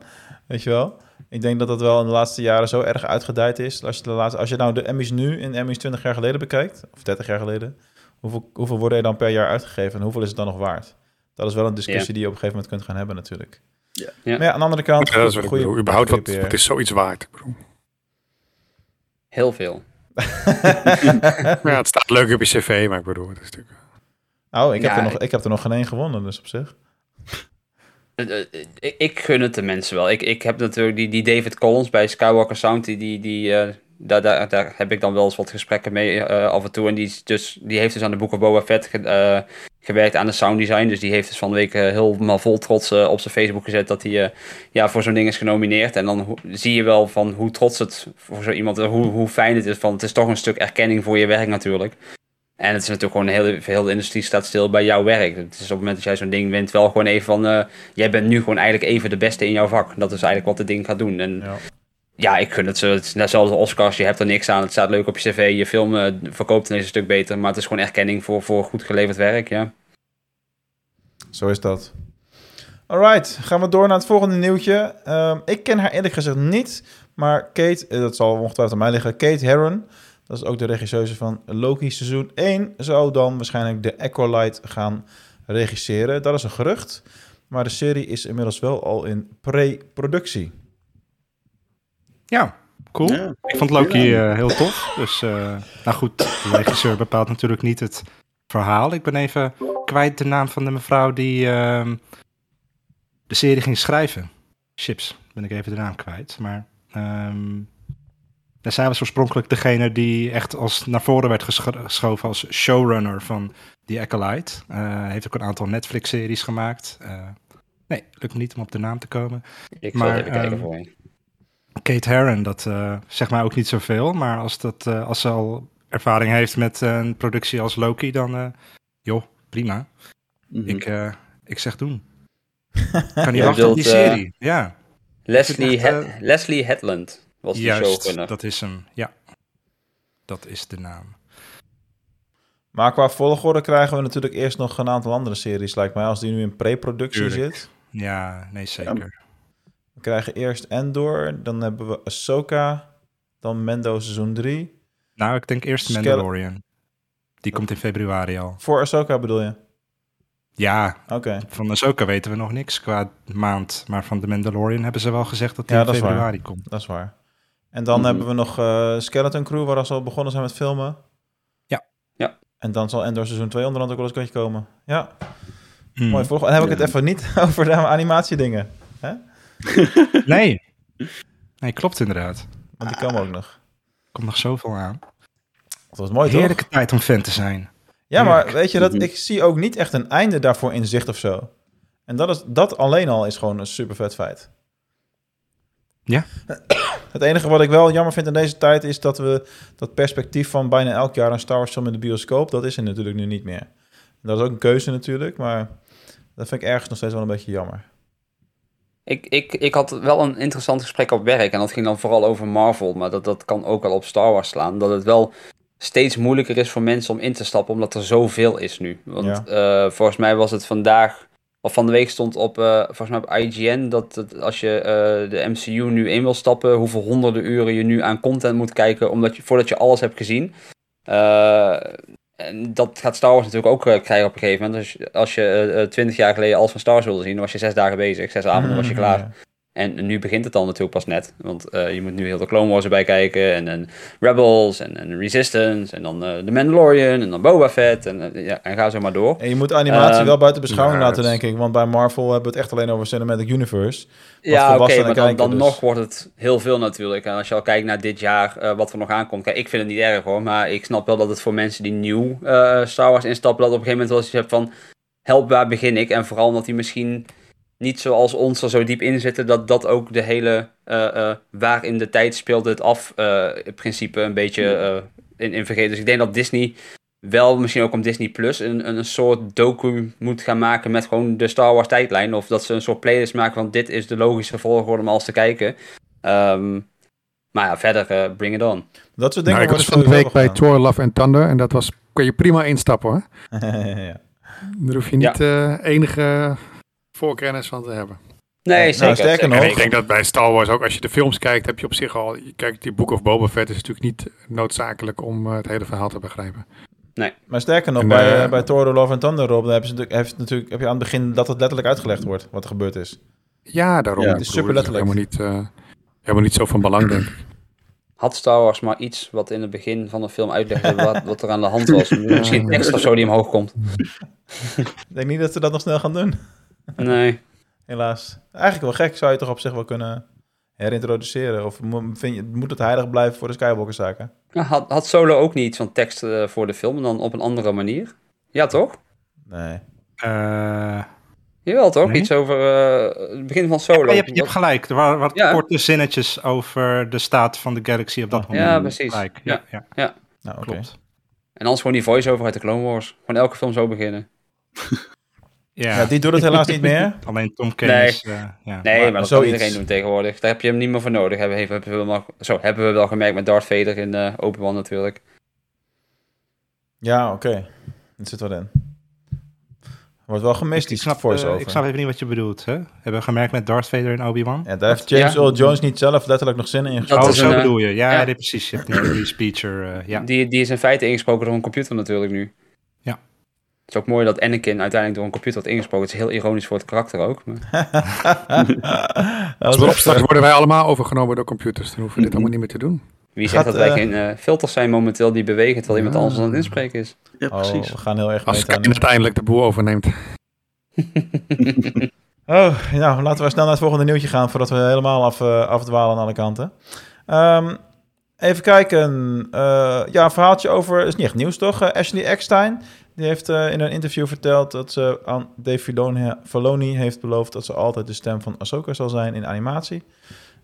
weet je wel. Ik denk dat dat wel in de laatste jaren zo erg uitgedijd is. Als je, de laatste, als je nou de Emmys nu in Emmys 20 jaar geleden bekijkt, of 30 jaar geleden, hoeveel, hoeveel worden er dan per jaar uitgegeven en hoeveel is het dan nog waard? Dat is wel een discussie Ja. die je op een gegeven moment kunt gaan hebben natuurlijk. Ja. Ja. Maar ja, aan de andere kant, Ja, dat is wat goede-. Überhaupt, wat, wat is zoiets waard? Heel veel. Ja, het staat leuk op je cv, maar ik bedoel, het is natuurlijk... Oh, ik heb, Ja, er nog, ik- heb er nog geen één gewonnen, dus op zich. Eh, eh, Ik, ik gun het de mensen wel. Ik, ik heb natuurlijk die, die David Collins bij Skywalker Sound, die, die, die, eh, daar, daar, daar heb ik dan wel eens wat gesprekken mee af en toe. En die, is dus, die heeft dus aan de Book of Boba Fett ge- gewerkt aan de sound design. Dus die heeft dus van de week helemaal vol trots op zijn Facebook gezet dat hij ja, voor zo'n ding is genomineerd. En dan zie je wel van hoe trots het voor zo iemand, hoe, hoe fijn het is. Van, het is toch een stuk erkenning voor je werk natuurlijk. En het is natuurlijk gewoon, heel, heel de industrie staat stil bij jouw werk. Het is op het moment dat jij zo'n ding wint, wel gewoon even van, eh, jij bent nu gewoon eigenlijk even de beste in jouw vak. Dat is eigenlijk wat het ding gaat doen. En Ja. ja, ik gun het ze. Het is net zoals de Oscars, je hebt er niks aan. Het staat leuk op je cv, je film eh, verkoopt ineens een stuk beter. Maar het is gewoon erkenning voor, voor goed geleverd werk, ja. Zo is dat. Alright, gaan we door naar het volgende nieuwtje. Ehm, ik ken haar eerlijk gezegd niet, maar Kate, eh, dat zal ongetwijfeld aan mij liggen, Kate Herron, dat is ook de regisseuse van Loki seizoen 1, zou dan waarschijnlijk de Acolyte gaan regisseren. Dat is een gerucht, maar de serie is inmiddels wel al in pre-productie. Ja, cool. Ja. Ik vond Loki eh, heel tof. Dus, eh, nou goed, de regisseur bepaalt natuurlijk niet het verhaal. Ik ben even kwijt de naam van de mevrouw die ehm, de serie ging schrijven. Chips, ben ik even de naam kwijt. Maar ehm, ja, zij was oorspronkelijk degene die echt als naar voren werd gescho- geschoven als showrunner van The Acolyte. Eh heeft ook een aantal Netflix-series gemaakt. Eh, nee, lukt me niet om op de naam te komen. Ik zal Maar, even kijken ehm, voor je. Kate Herron, dat eh, zegt mij ook niet zoveel. Maar als, dat, eh, als ze al ervaring heeft met een productie als Loki, dan eh, joh, prima. Mhm. Ik, eh, ik zeg doen. kan niet wachten op die serie. Ja, Leslie, echt, Leslie Hetland was die juist. showrunner. Dat is hem. Ja, dat is de naam. Maar qua volgorde krijgen we natuurlijk eerst nog een aantal andere series, lijkt mij, als die nu in pre-productie zit. Ja, nee, zeker. We krijgen eerst Endor, dan hebben we Ahsoka, dan Mendo seizoen 3. Nou, ik denk eerst Skele- Mandalorian. Die komt in februari al. Voor Ahsoka bedoel je? Ja, Oké. van Ahsoka weten we nog niks qua maand. Maar van The Mandalorian hebben ze wel gezegd dat die Ja, in dat februari komt. Dat is waar. En dan Mhm. hebben we nog eh, Skeleton Crew, waar ze al begonnen zijn met filmen. Ja. Ja. En dan zal Endor seizoen 2 onderhand ook wel eens een keertje komen. Ja, Hmm. mooi volgende. En dan heb ik het even niet over de animatiedingen. Nee. Nee, klopt inderdaad. Want die komen ook nog. Komt nog zoveel aan. Dat was mooi, toch? Heerlijke tijd om fan te zijn. Ja, maar weet je, dat, Mhm. ik zie ook niet echt een einde daarvoor in zicht of zo. En dat, is, dat alleen al is gewoon een super vet feit. Ja. Het enige wat ik wel jammer vind in deze tijd is dat we dat perspectief van bijna elk jaar een Star Wars film in de bioscoop, dat is er natuurlijk nu niet meer. Dat is ook een keuze natuurlijk, maar dat vind ik ergens nog steeds wel een beetje jammer. Ik, ik, ik had wel een interessant gesprek op werk en dat ging dan vooral over Marvel, maar dat, dat kan ook wel op Star Wars slaan. Dat het wel steeds moeilijker is voor mensen om in te stappen, omdat er zoveel is nu. Want eh, volgens mij was het vandaag, of van de week stond op, eh, volgens mij op IGN, dat als je eh, de MCU nu in wil stappen, hoeveel honderden uren je nu aan content moet kijken, omdat je, voordat je alles hebt gezien. Eh, en dat gaat Star Wars natuurlijk ook krijgen op een gegeven moment. Dus als je twintig jaar geleden alles van Star Wars wilde zien, dan was je zes dagen bezig, zes avonden was je klaar. Ja. En nu begint het dan natuurlijk pas net. Want eh, je moet nu heel de Clone Wars erbij kijken. En, en Rebels en, en Resistance. En dan eh The Mandalorian. En dan Boba Fett. En, eh, ja, en ga zo maar door. En je moet de animatie Ehm, wel buiten beschouwing laten, denk ik. Want bij Marvel hebben we het echt alleen over Cinematic Universe. Ja, oké, maar dan, kijken, dan dus. nog wordt het heel veel natuurlijk. En als je al kijkt naar dit jaar, eh, wat er nog aankomt. Kijk, ik vind het niet erg hoor. Maar ik snap wel dat het voor mensen die nieuw eh, Star Wars instappen... dat op een gegeven moment wel eens hebt van... help, waar begin ik? En vooral omdat die misschien niet zoals ons er zo diep in zitten... dat dat ook de hele eh, eh, waar in de tijd speelt het af eh, principe een beetje in, in vergeten. Dus ik denk dat Disney wel misschien ook om Disney Plus een, een, soort docu moet gaan maken met gewoon de Star Wars tijdlijn. Of dat ze een soort playlist maken van dit is de logische volgorde om alles te kijken. Ehm, maar ja, verder, bring it on. Dat soort Nou, dingen ik was van de week bij Thor Love and Thunder en dat was, kon je prima instappen hoor. ja. Daar hoef je niet eh, enige voorkennis van te hebben. Nee, Nou, zeker. sterker zeker. nog- En ik denk dat bij Star Wars ook, als je de films kijkt, heb je op zich al... Kijk, die Book of Boba Fett is natuurlijk niet noodzakelijk om eh, het hele verhaal te begrijpen. Maar sterker nog, En, bij, eh, eh, bij Thor, The Love and Thunder, Rob, daar hebben ze natuurlijk, heeft natuurlijk, heb je aan het begin dat het letterlijk uitgelegd wordt, wat er gebeurd is. Ja, daarom. Ja, het is super letterlijk. Helemaal niet, eh, helemaal niet zo van belang, denk ik. Had Star Wars maar iets wat in het begin van de film uitlegde wat, wat er aan de hand was. Misschien tekst of zo die omhoog komt. Ik denk niet dat ze dat nog snel gaan doen, Nee. helaas. Eigenlijk wel gek, zou je toch op zich wel kunnen herintroduceren? Of vind je, moet het heilig blijven voor de Skywalker-zaken? Ja, had, had Solo ook niet iets van tekst eh, voor de film, en dan op een andere manier? Ja, toch? Nee. Eh, Jawel, toch? Nee. Iets over eh, het begin van Solo. je, hebt, je hebt gelijk. Er waren wat Ja. korte zinnetjes over de staat van de galaxy op dat moment. Ja, precies. Gelijk. Ja, ja. Nou, oké. klopt. En anders gewoon die voice-over uit de Clone Wars. Gewoon elke film zo beginnen. Ja. Ja, die doet het helaas niet meer. Alleen Tom Kane Nee. eh, ja. Nee, maar, dat kan zoiets. iedereen doen tegenwoordig. Daar heb je hem niet meer voor nodig. Hebben, hebben, hebben, we, wel, zo, hebben we wel gemerkt met Darth Vader in eh Obi-Wan natuurlijk. Ja, oké. Dat zit wel in. Wordt wel gemist, die snap, eh, voice-over. ik snap even niet wat je bedoelt. Hè? Hebben we gemerkt met Darth Vader en Obi-Wan? Ja, daar heeft James Ja. Earl Jones niet zelf letterlijk nog zin in Dat gesproken. oh, is zo een, eh, bedoel je. Ja, ja. precies. Je hebt die, die speecher. eh, ja. Die, die is in feite ingesproken door een computer natuurlijk nu. Het is ook mooi dat Anakin uiteindelijk door een computer wordt ingesproken. Het is heel ironisch voor het karakter ook. Maar... Dat we echt, straks worden wij allemaal overgenomen door computers. Dan hoeven we dit allemaal niet meer te doen. Wie zegt Gaat, dat wij eh, geen eh, filters zijn momenteel die bewegen terwijl iemand anders aan het inspreken is? Ja, Oh, precies. we gaan heel erg Als Sky uiteindelijk de boel overneemt. Oh, nou, laten we snel naar het volgende nieuwtje gaan voordat we helemaal af, eh, afdwalen aan alle kanten. Ehm, even kijken. Eh, ja, een verhaaltje over, is niet echt nieuws toch? Ashley Eckstein, die heeft eh, in een interview verteld dat ze aan Dave Filoni, heeft beloofd dat ze altijd de stem van Ahsoka zal zijn in animatie.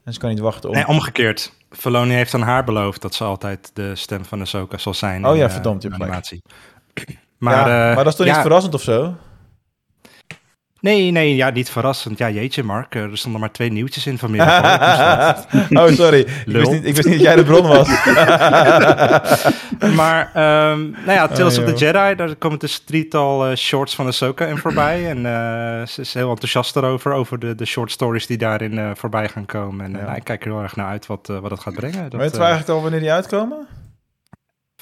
En ze kan niet wachten om... Nee, omgekeerd. Filoni heeft aan haar beloofd dat ze altijd de stem van Ahsoka zal zijn. Oh in, ja, eh, verdomd, je animatie. maar, ja, eh, maar dat is toch ja, niet verrassend of zo? Nee, nee, ja, niet verrassend. Ja, jeetje, Mark. eh, Er stonden maar twee nieuwtjes in vanmiddag. Dus dat- oh, sorry. Ik wist, niet, ik wist niet dat jij de bron was. maar, ehm, nou ja, Tales Oh, of the joh. Jedi, daar komen dus drietal eh, shorts van Ahsoka in voorbij. En eh, ze is heel enthousiast erover, over de, de short stories die daarin eh, voorbij gaan komen. En eh, Ja. nou, ik kijk er heel erg naar uit wat, eh, wat het gaat brengen. Dat, Weet je eh, eigenlijk al wanneer die uitkomen?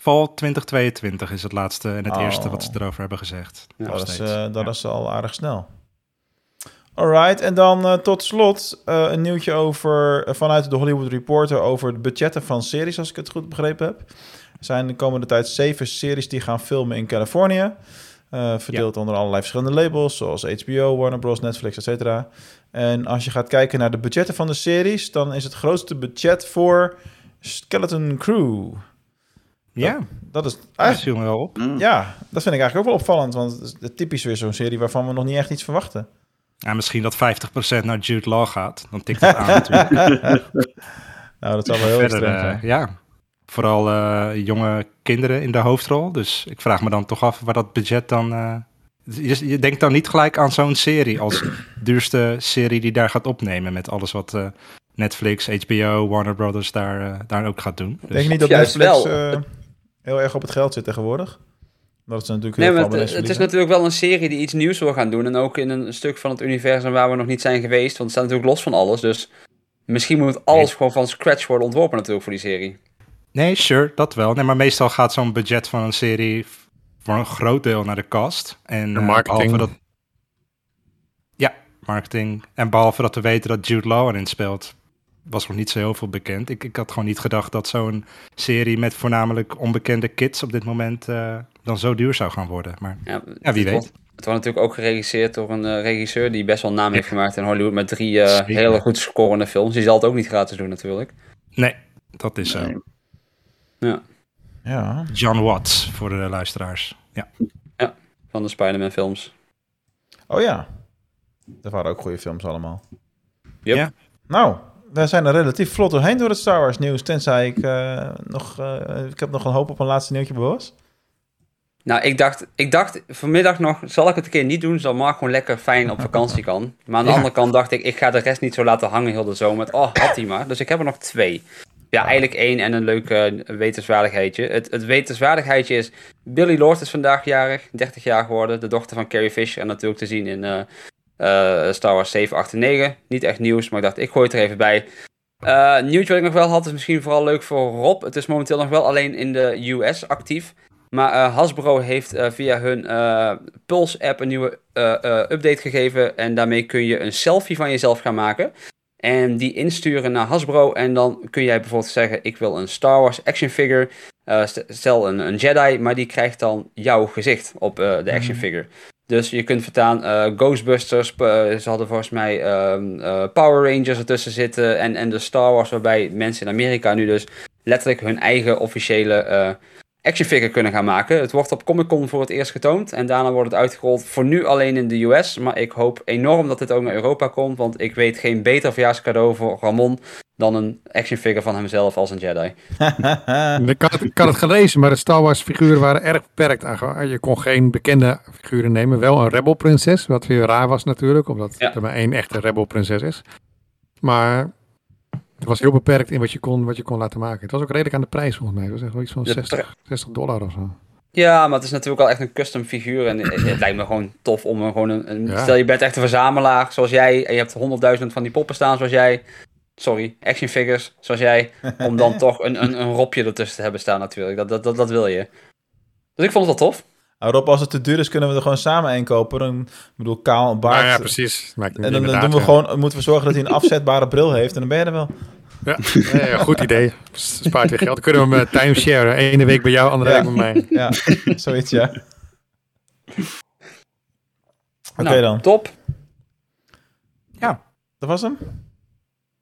Fall 2022 is het laatste en het Oh. eerste wat ze erover hebben gezegd. Nog dat is, eh, dat Ja. is al aardig snel. Alright, en dan eh, tot slot eh, een nieuwtje over, eh, vanuit de Hollywood Reporter over de budgetten van series, als ik het goed begrepen heb. Er zijn de komende tijd zeven series die gaan filmen in Californië. eh, verdeeld onder allerlei verschillende labels, zoals HBO, Warner Bros., Netflix, etc. En als je gaat kijken naar de budgetten van de series, dan is het grootste budget voor Skeleton Crew. Ja, Dat is dat eigenlijk viel me wel op. Mm. ja, dat vind ik eigenlijk ook wel opvallend. Want het is typisch weer zo'n serie waarvan we nog niet echt iets verwachten. Ja, misschien dat 50% naar Jude Law gaat. Dan tikt het aan natuurlijk. nou, dat zou wel heel Verder, extreem eh, zijn. ja, vooral eh, jonge kinderen in de hoofdrol. Dus ik vraag me dan toch af waar dat budget dan... eh, je, je denkt dan niet gelijk aan zo'n serie als duurste serie die daar gaat opnemen. Met alles wat eh, Netflix, HBO, Warner Brothers daar, daar ook gaat doen. Dus, Denk je niet dat Netflix eh, heel erg op het geld zit tegenwoordig? Dat is natuurlijk Nee, heel maar het, het is natuurlijk wel een serie die iets nieuws wil gaan doen. En ook in een stuk van het universum waar we nog niet zijn geweest. Want het staat natuurlijk los van alles. Dus misschien moet alles gewoon van scratch worden ontworpen natuurlijk voor die serie. Nee, sure, dat wel. Nee, maar meestal gaat zo'n budget van een serie voor een groot deel naar de cast. En De eh, marketing. behalve dat... Ja, marketing. En behalve dat we weten dat Jude Law erin speelt, was nog niet zo heel veel bekend. Ik, ik had gewoon niet gedacht dat zo'n serie met voornamelijk onbekende kids op dit moment eh, dan zo duur zou gaan worden. Maar Ja, Ja, wie het weet. Wordt, het wordt natuurlijk ook geregisseerd door een eh, regisseur die best wel naam heeft gemaakt in Hollywood. Met drie eh, hele goed scorende films. Die zal het ook niet gratis doen natuurlijk. nee, dat is zo. Nee. Ja, Ja. John Watts voor de luisteraars. Ja. van de Spider-Man films. Oh ja. Dat waren ook goede films allemaal. Yep. Ja. Nou, we zijn er relatief vlot doorheen door het Star Wars nieuws. Tenzij ik eh, nog... eh, ik heb nog een hoop op een laatste nieuwtje bewust. Nou, ik dacht, ik dacht vanmiddag nog, zal ik het een keer niet doen, zodat Mark gewoon lekker fijn op vakantie kan. Maar aan de Ja. andere kant dacht ik, ik ga de rest niet zo laten hangen heel de zomer. Met, oh, had hij maar. Dus ik heb er nog twee. Ja, eigenlijk één en een leuk eh, wetenswaardigheidje. Het, het wetenswaardigheidje is, Billy Lord is vandaag jarig, 30 jaar geworden. De dochter van Carrie Fisher en natuurlijk te zien in eh, eh, Star Wars 7, 8 en 9. Niet echt nieuws, maar ik dacht, ik gooi het er even bij. Eh nieuwtje wat ik nog wel had, is misschien vooral leuk voor Rob. Het is momenteel nog wel alleen in de US actief. Maar eh, Hasbro heeft eh, via hun eh, Pulse-app een nieuwe update gegeven. En daarmee kun je een selfie van jezelf gaan maken. En die insturen naar Hasbro. En dan kun jij bijvoorbeeld zeggen: Ik wil een Star Wars action figure. St- stel een, een Jedi, maar die krijgt dan jouw gezicht op de action figure. Dus je kunt vertaan Ghostbusters, ze hadden volgens mij ehm, eh, Power Rangers ertussen zitten. En, en de Star Wars, waarbij mensen in Amerika nu dus letterlijk hun eigen officiële action figure kunnen gaan maken. Het wordt op Comic Con voor het eerst getoond. En daarna wordt het uitgerold voor nu alleen in de US. Maar ik hoop enorm dat dit ook naar Europa komt. Want ik weet geen beter verjaarscadeau voor Ramon dan een action figure van hemzelf als een Jedi. Ik had, het, ik had het gelezen, maar de Star Wars figuren waren erg beperkt. aan- Je kon geen bekende figuren nemen. Wel een rebel prinses, wat weer raar was natuurlijk. Omdat Ja. er maar één echte rebel prinses is. Maar het was heel beperkt in wat je, kon, wat je kon laten maken. Het was ook redelijk aan de prijs volgens mij. Het was echt wel iets van De 60, 60 dollar of zo. Ja, maar het is natuurlijk al echt een custom figuur. En het, het lijkt me gewoon tof om een, gewoon een... een- Ja. Stel je bent echt een verzamelaar zoals jij. En je hebt honderdduizend van die poppen staan zoals jij. Sorry, action figures zoals jij. Om dan toch een, een, een robje ertussen te hebben staan natuurlijk. Dat, dat, dat, dat wil je. Dus ik vond het wel tof. Rob, als het te duur is, kunnen we er gewoon samen één kopen. Dan, ik bedoel, kaal, een baard. Nou ja, precies. Maakt En dan, doen we ja. gewoon, moeten we zorgen dat hij een afzetbare bril heeft. En dan ben je er wel. Ja, ja, ja, goed idee. Spaart weer geld. Dan kunnen we hem eh, timeshare. Ene week bij jou, andere Ja. week bij mij. Ja, zoiets, ja. Oké Nou, dan. Top. Dat was hem?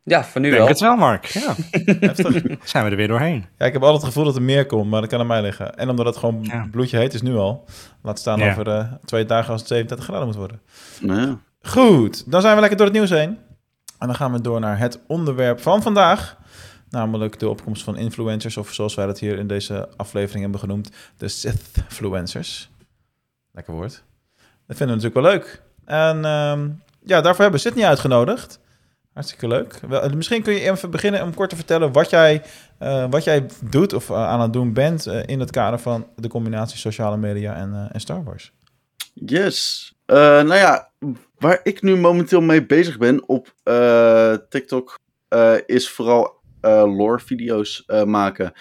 Ja, voor nu Ik denk wel. het wel, Mark. Ja, Heftig. zijn we er weer doorheen. Ja, ik heb altijd het gevoel dat er meer komt, maar dat kan aan mij liggen. En omdat het gewoon Ja. bloedje heet is nu al. Laat staan Ja. over eh, twee dagen als het 37 graden moet worden. Nou ja. Goed, dan zijn we lekker door het nieuws heen. En dan gaan we door naar het onderwerp van vandaag. Namelijk de opkomst van influencers, of zoals wij dat hier in deze aflevering hebben genoemd, de Sith-fluencers. Lekker woord. Dat vinden we natuurlijk wel leuk. En ehm, ja, daarvoor hebben we Sydney uitgenodigd. Hartstikke leuk. Wel, eh, misschien kun je even beginnen om kort te vertellen wat jij, eh, wat jij doet of eh, aan het doen bent in het kader van de combinatie sociale media en, en Star Wars. Yes. Nou ja, waar ik nu momenteel mee bezig ben op TikTok is vooral lore-video's eh, maken.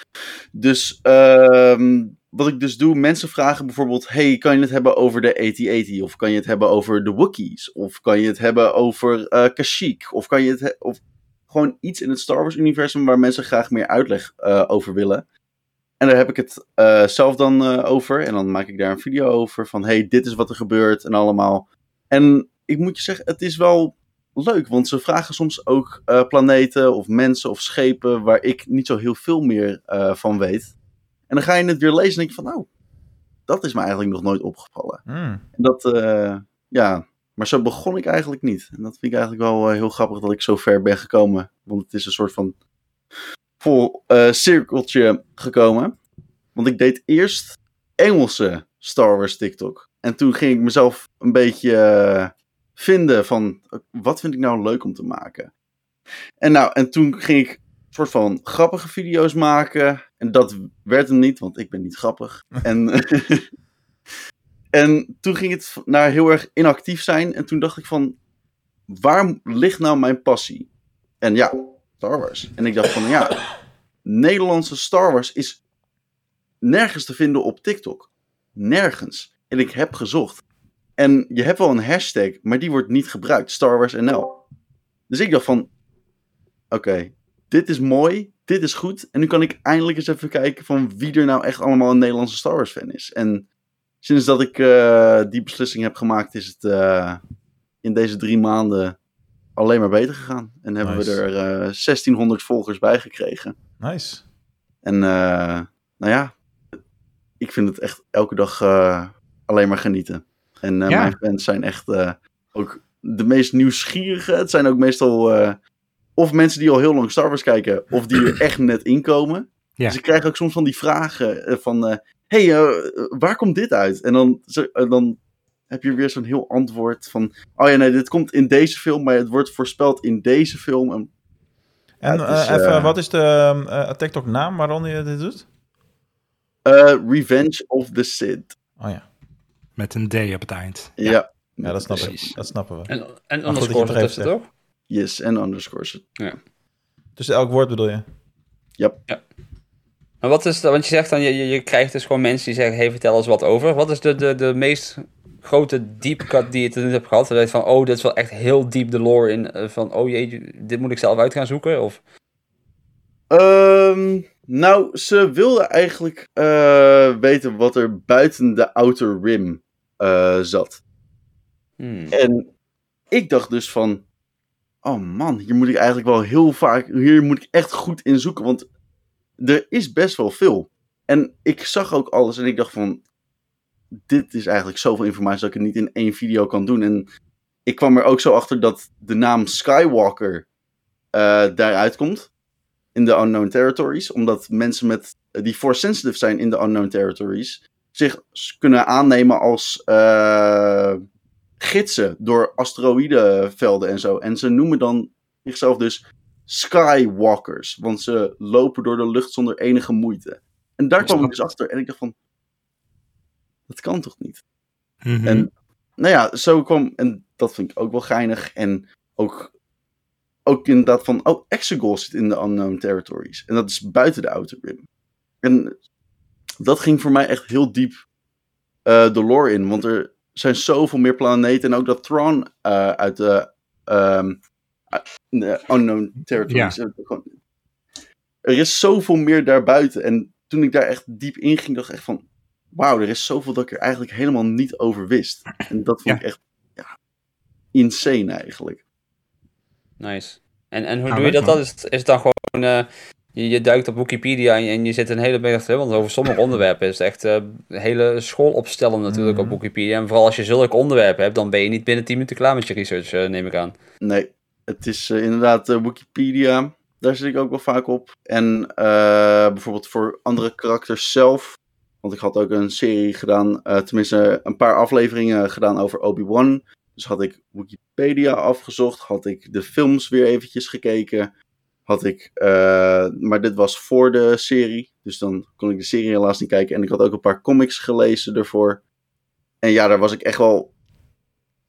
Dus ehm, wat ik dus doe, mensen vragen bijvoorbeeld: Hey, kan je het hebben over de AT-AT? Of kan je het hebben over de Wookiees? Of kan je het hebben over eh Kashyyyk? Of kan je het he- of gewoon iets in het Star Wars-universum waar mensen graag meer uitleg eh, over willen. En daar heb ik het eh, zelf dan over. En dan maak ik daar een video over van: hey, dit is wat er gebeurt en allemaal. En ik moet je zeggen, het is wel leuk, want ze vragen soms ook planeten of mensen of schepen waar ik niet zo heel veel meer van weet. En dan ga je het weer lezen en denk je van, nou, dat is me eigenlijk nog nooit opgevallen. Hmm. En dat, eh, ja, maar zo begon ik eigenlijk niet. En dat vind ik eigenlijk wel eh, heel grappig dat ik zo ver ben gekomen. Want het is een soort van vol eh, cirkeltje gekomen. Want ik deed eerst Engelse Star Wars TikTok. En toen ging ik mezelf een beetje vinden van, wat vind ik nou leuk om te maken? En nou, en toen ging ik soort van grappige video's maken. En dat werd hem niet, want ik ben niet grappig. en, en toen ging het naar heel erg inactief zijn. En toen dacht ik van, waar ligt nou mijn passie? En ja, Star Wars. En ik dacht van, ja, Nederlandse Star Wars is nergens te vinden op TikTok. Nergens. En ik heb gezocht. En je hebt wel een hashtag, maar die wordt niet gebruikt. Star Wars NL. Dus ik dacht van, oké, dit is mooi, dit is goed. En nu kan ik eindelijk eens even kijken van wie er nou echt allemaal een Nederlandse Star Wars fan is. En sinds dat ik eh, die beslissing heb gemaakt, is het eh, in deze drie maanden alleen maar beter gegaan. En hebben we er eh 1600 volgers bij gekregen. Nice. En eh, nou ja, ik vind het echt elke dag eh, alleen maar genieten. En eh, Ja. mijn fans zijn echt eh, ook de meest nieuwsgierige. Het zijn ook meestal eh, of mensen die al heel lang Star Wars kijken, of die er echt net inkomen. Ja. Dus ik krijg ook soms van die vragen eh, van, eh, hey, eh, waar komt dit uit? En dan, zo- dan heb je weer zo'n heel antwoord van, oh ja, nee, dit komt in deze film, maar het wordt voorspeld in deze film. En, En Ja, het is, eh, even, wat is de eh, TikTok-naam waarom je dit doet? eh, Revenge of the Sith. Oh ja, Met een D op het eind. Ja, ja dat, snap ik. precies. dat snappen we. En, en dat je underscore het toch? Yes, en underscores. Tussen elk woord bedoel je? Maar wat is, de- want je zegt dan, je, je, je krijgt dus gewoon mensen die zeggen, hey, vertel eens wat over. Wat is de, de, de meest grote deep cut die je tot nu toe hebt gehad? Dat je van, oh, dit is wel echt heel diep de lore in, eh, van, oh jee, dit moet ik zelf uit gaan zoeken? Of, Ehm, nou, ze wilden eigenlijk eh, weten wat er buiten de outer rim eh, zat. hmm. En ik dacht dus van, oh man, hier moet ik eigenlijk wel heel vaak, hier moet ik echt goed in zoeken, want er is best wel veel. En ik zag ook alles en ik dacht van, dit is eigenlijk zoveel informatie dat ik het niet in één video kan doen. En ik kwam er ook zo achter dat de naam Skywalker eh, daaruit komt in de Unknown Territories, omdat mensen met, die force sensitive zijn in de Unknown Territories zich kunnen aannemen als eh, gidsen door asteroïdenvelden en zo. En ze noemen dan zichzelf dus Skywalkers, want ze lopen door de lucht zonder enige moeite. En daar kwam ik dus achter en ik dacht van, dat kan toch niet? Mhm. En nou ja, zo kwam, en dat vind ik ook wel geinig. En ook, ook inderdaad van, oh, Exegol zit in de Unknown Territories. En dat is buiten de Outer Rim. En dat ging voor mij echt heel diep eh, de lore in. Want er zijn zoveel meer planeten. En ook dat Thrawn eh, uit de, ehm, uit de Unknown Territories. eh, Er is zoveel meer daarbuiten. En toen ik daar echt diep in ging, dacht ik echt van... Wauw, er is zoveel dat ik er eigenlijk helemaal niet over wist. En dat vond Ja. ik echt ja, insane eigenlijk. Nice. En, en hoe doe je dat dan? Is, het- is het dan gewoon, eh, je, je duikt op Wikipedia en je, en je zit een hele berg, want over sommige onderwerpen is het echt eh, een hele school opstellen natuurlijk op Wikipedia. En vooral als je zulke onderwerpen hebt, dan ben je niet binnen 10 minuten klaar met je research, eh, neem ik aan. Nee, het is eh, inderdaad Wikipedia. Daar zit ik ook wel vaak op. En bijvoorbeeld voor andere karakters zelf. Want ik had ook een serie gedaan, tenminste een paar afleveringen gedaan over Obi-Wan. Dus had ik Wikipedia afgezocht, had ik de films weer eventjes gekeken. Had ik, eh, maar dit was voor de serie, dus dan kon ik de serie helaas niet kijken. En ik had ook een paar comics gelezen ervoor. En ja, daar was ik echt wel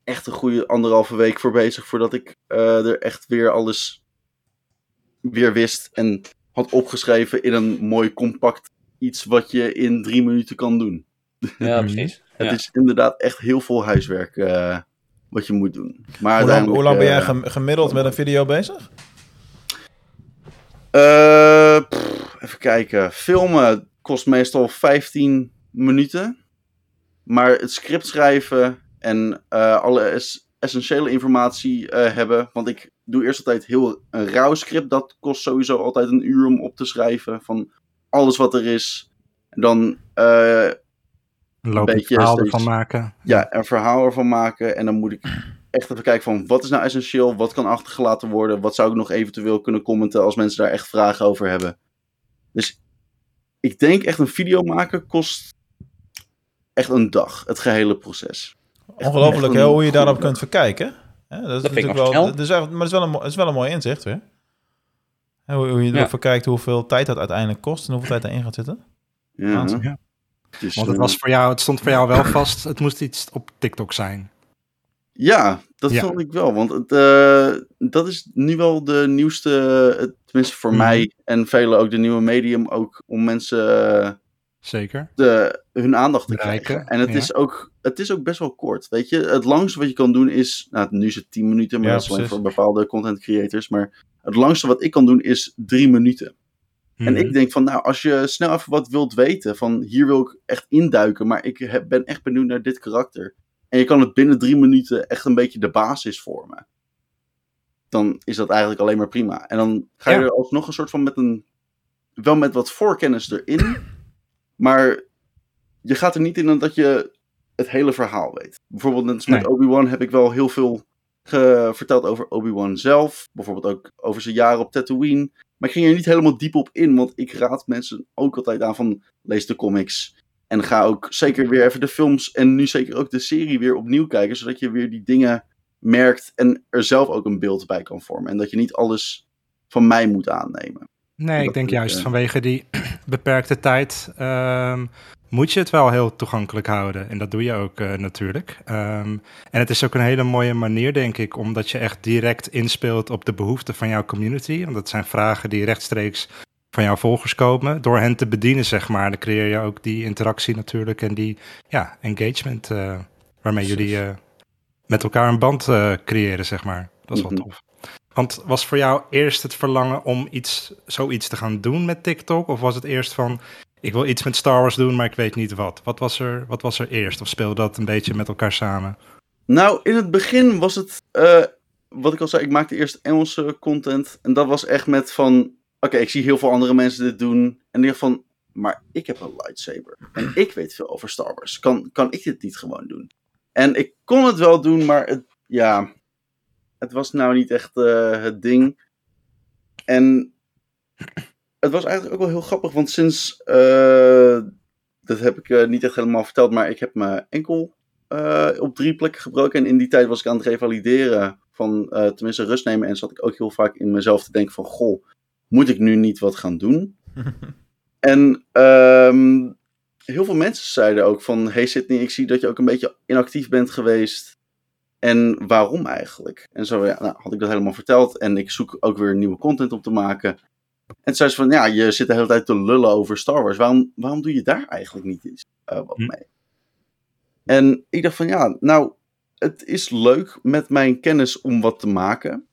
echt een goede anderhalve week voor bezig voordat ik eh, er echt weer alles weer wist en had opgeschreven in een mooi compact iets wat je in drie minuten kan doen. Ja, precies. Het Ja. is inderdaad echt heel veel huiswerk eh, wat je moet doen. Maar Hoe lang, hoe lang ben jij gem- gemiddeld met een video bezig? Eh, pff, even kijken. Filmen kost meestal 15 minuten. Maar het script schrijven en eh, alle es- essentiële informatie eh, hebben. Want ik doe eerst altijd heel een rauw script. Dat kost sowieso altijd een uur om op te schrijven. Van alles wat er is. En dan Een beetje verhaal steeds- ervan maken. ja, een verhaal ervan maken. En dan moet ik echt even kijken van wat is nou essentieel, wat kan achtergelaten worden, wat zou ik nog eventueel kunnen commenten als mensen daar echt vragen over hebben. Dus ik denk echt een video maken kost echt een dag, het gehele proces. Ongelooflijk hè, hoe je daarop kunt verkijken. Hè, dat is vind ik natuurlijk wel, snel. dat is echt- maar het is wel een, het is wel een mooi inzicht weer. Hè, Hoe, hoe je erop Ja. verkijkt hoeveel tijd dat uiteindelijk kost en hoeveel tijd daarin gaat zitten. Ja. dus, Want het, eh, was voor jou, het stond voor jou wel vast, het moest iets op TikTok zijn. Ja, dat Ja. vond ik wel. Want het, eh, dat is nu wel de nieuwste, eh, tenminste voor Mhm. mij en velen ook de nieuwe medium, ook om mensen eh, Zeker. de, hun aandacht te Bereiken, krijgen. En het, ja. is ook, het is ook best wel kort. Weet je, het langste wat je kan doen is, nou nu is het 10 minuten, maar Ja, dat is alleen voor bepaalde content creators. Maar het langste wat ik kan doen is drie minuten. En Mhm. ik denk van, nou, als je snel even wat wilt weten, van hier wil ik echt induiken, maar ik heb, ben echt benieuwd naar dit karakter. En je kan het binnen drie minuten echt een beetje de basis vormen. Dan is dat eigenlijk alleen maar prima. En dan ga je Ja. er alsnog een soort van met een, wel met wat voorkennis erin, maar je gaat er niet in dat je het hele verhaal weet. Bijvoorbeeld net als met. Obi-Wan heb ik wel heel veel verteld over Obi-Wan zelf. Bijvoorbeeld ook over zijn jaren op Tatooine. Maar ik ging er niet helemaal diep op in, want ik raad mensen ook altijd aan van lees de comics. En ga ook zeker weer even de films en nu zeker ook de serie weer opnieuw kijken, zodat je weer die dingen merkt en er zelf ook een beeld bij kan vormen. En dat je niet alles van mij moet aannemen. Nee, ik denk juist eh, vanwege die beperkte tijd ehm, moet je het wel heel toegankelijk houden. En dat doe je ook eh, natuurlijk. Ehm, en het is ook een hele mooie manier, denk ik, omdat je echt direct inspeelt op de behoeften van jouw community. Want dat zijn vragen die rechtstreeks van jouw volgers komen. Door hen te bedienen, zeg maar, dan creëer je ook die interactie natuurlijk en die ja, engagement eh, waarmee jullie eh, met elkaar een band eh, creëren, zeg maar. Dat is wel Mhm. tof. Want was voor jou eerst het verlangen om iets, zoiets te gaan doen met TikTok? Of was het eerst van, ik wil iets met Star Wars doen, maar ik weet niet wat? Wat was er, wat was er eerst? Of speelde dat een beetje met elkaar samen? Nou, in het begin was het, wat ik al zei, ik maakte eerst Engelse content. En dat was echt met van, oké, ik zie heel veel andere mensen dit doen. En dacht van, maar ik heb een lightsaber. En ik weet veel over Star Wars. Kan, kan ik dit niet gewoon doen? En ik kon het wel doen, maar het, ja, het was nou niet echt eh, het ding. En het was eigenlijk ook wel heel grappig, want sinds, eh, dat heb ik eh, niet echt helemaal verteld, maar ik heb mijn enkel op drie plekken gebroken. En in die tijd was ik aan het revalideren van tenminste rust nemen. En zat ik ook heel vaak in mezelf te denken van, goh, moet ik nu niet wat gaan doen? en ehm, heel veel mensen zeiden ook van, hey Sydney, ik zie dat je ook een beetje inactief bent geweest. En waarom eigenlijk? En zo ja, nou, had ik dat helemaal verteld. En ik zoek ook weer nieuwe content op te maken. En toen zei ze van, ja, je zit de hele tijd te lullen over Star Wars. Waarom, waarom doe je daar eigenlijk niet iets eh, wat Hm. mee? En ik dacht van, ja, nou, het is leuk met mijn kennis om wat te maken.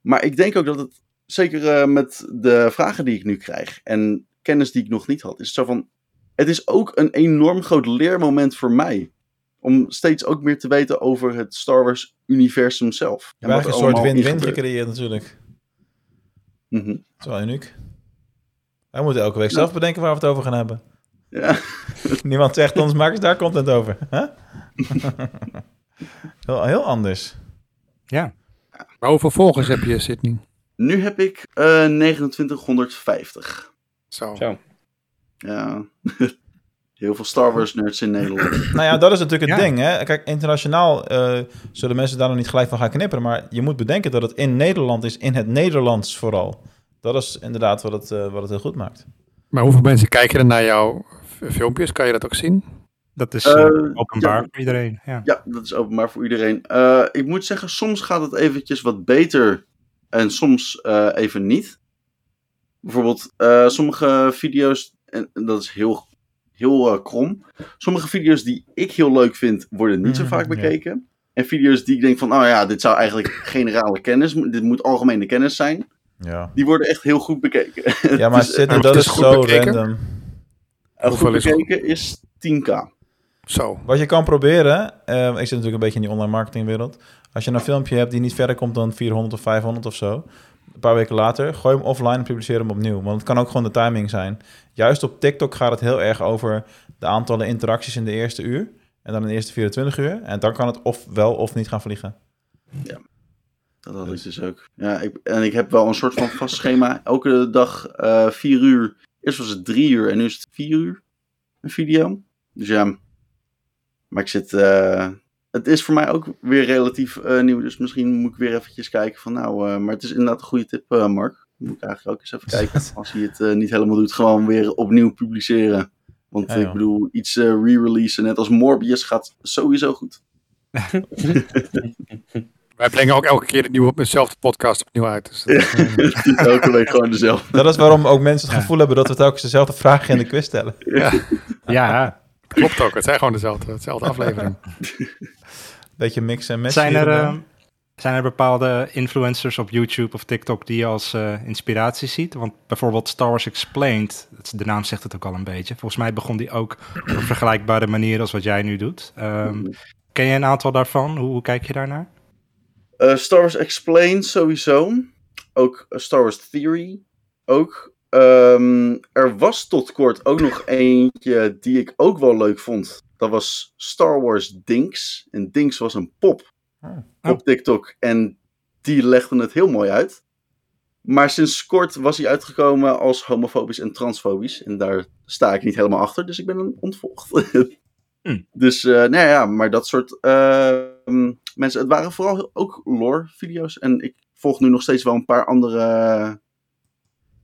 Maar ik denk ook dat het, zeker eh, met de vragen die ik nu krijg en kennis die ik nog niet had, is het zo van, het is ook een enorm groot leermoment voor mij. Om steeds ook meer te weten over het Star Wars universum zelf. Je hebt wat eigenlijk een soort win-win gecreëerd natuurlijk. Mhm. Dat is wel uniek. Wij moeten elke week zelf bedenken waar we het over gaan hebben. Ja. Niemand zegt ons, maak eens daar content over. Huh? heel, heel anders. Ja. Maar volgers heb je, Sydney? Nu heb ik eh 2950. Zo. Zo. Ja. Heel veel Star Wars nerds in Nederland. Nou ja, dat is natuurlijk het Ja. ding. Hè? Kijk, internationaal eh, zullen mensen daar nog niet gelijk van gaan knipperen. Maar je moet bedenken dat het in Nederland is, in het Nederlands vooral. Dat is inderdaad wat het, eh, wat het heel goed maakt. Maar hoeveel mensen kijken er naar jouw filmpjes? Kan je dat ook zien? Dat is openbaar ja. voor iedereen. Ja. Ja, dat is openbaar voor iedereen. Eh, ik moet zeggen, soms gaat het eventjes wat beter en soms eh, even niet. Bijvoorbeeld, eh, sommige video's, en en dat is heel, heel eh, krom. Sommige video's die ik heel leuk vind, worden niet zo Mhm, vaak ja. bekeken. En video's die ik denk van, oh ja, dit zou eigenlijk generale kennis, dit moet algemene kennis zijn. Ja, Die worden echt heel goed bekeken. ja maar Sidney, eh, dat is zo bekeken. random. Hoeveel goed is- bekeken is 10k. Zo. Wat je kan proberen, eh, ik zit natuurlijk een beetje in die online marketingwereld. Als je een filmpje hebt die niet verder komt dan 400 of 500 of zo, een paar weken later, gooi hem offline en publiceer hem opnieuw. Want het kan ook gewoon de timing zijn. Juist op TikTok gaat het heel erg over de aantallen interacties in de eerste uur. En dan in de eerste 24 uur. En dan kan het of wel of niet gaan vliegen. Dat had ik dus ook. Ja, ik, en ik heb wel een soort van vast schema. Elke dag vier uur. Eerst was het drie uur en nu is het vier uur. Een video. Dus ja. Maar ik zit... eh, het is voor mij ook weer relatief eh, nieuw. Dus misschien moet ik weer eventjes kijken van nou... eh, maar het is inderdaad een goede tip, eh, Mark. Moet ik eigenlijk ook eens even kijken. Als hij het eh, niet helemaal doet, gewoon weer opnieuw publiceren. Want Ja, ik bedoel, iets eh, re-releasen, net als Morbius, gaat sowieso goed. Wij brengen ook elke keer de nieuwe, dezelfde podcast opnieuw uit. Dus elke week gewoon dezelfde. Dat is waarom ook mensen het Ja. gevoel hebben dat we telkens dezelfde vragen in de quiz stellen. ja. Klopt ook. Het zijn gewoon dezelfde, dezelfde aflevering. Beetje mix en match. Zijn er, ehm, zijn er bepaalde influencers op YouTube of TikTok die je als eh, inspiratie ziet? Want bijvoorbeeld Star Wars Explained, de naam zegt het ook al een beetje. Volgens mij begon die ook op een vergelijkbare manier als wat jij nu doet. Ehm, ken je een aantal daarvan? Hoe, hoe kijk je daarnaar? Eh, Star Wars Explained sowieso. Ook eh, Star Wars Theory. Ook. Ehm, er was tot kort ook nog eentje die ik ook wel leuk vond. Dat was Star Wars Dinks. En Dinks was een pop Oh. op TikTok. En die legde het heel mooi uit. Maar sinds kort was hij uitgekomen als homofobisch en transfobisch. En daar sta ik niet helemaal achter, dus ik ben hem ontvolgd. Hm. Dus, eh nou ja, maar dat soort ehm, mensen. Het waren vooral ook lore-video's. En ik volg nu nog steeds wel een paar andere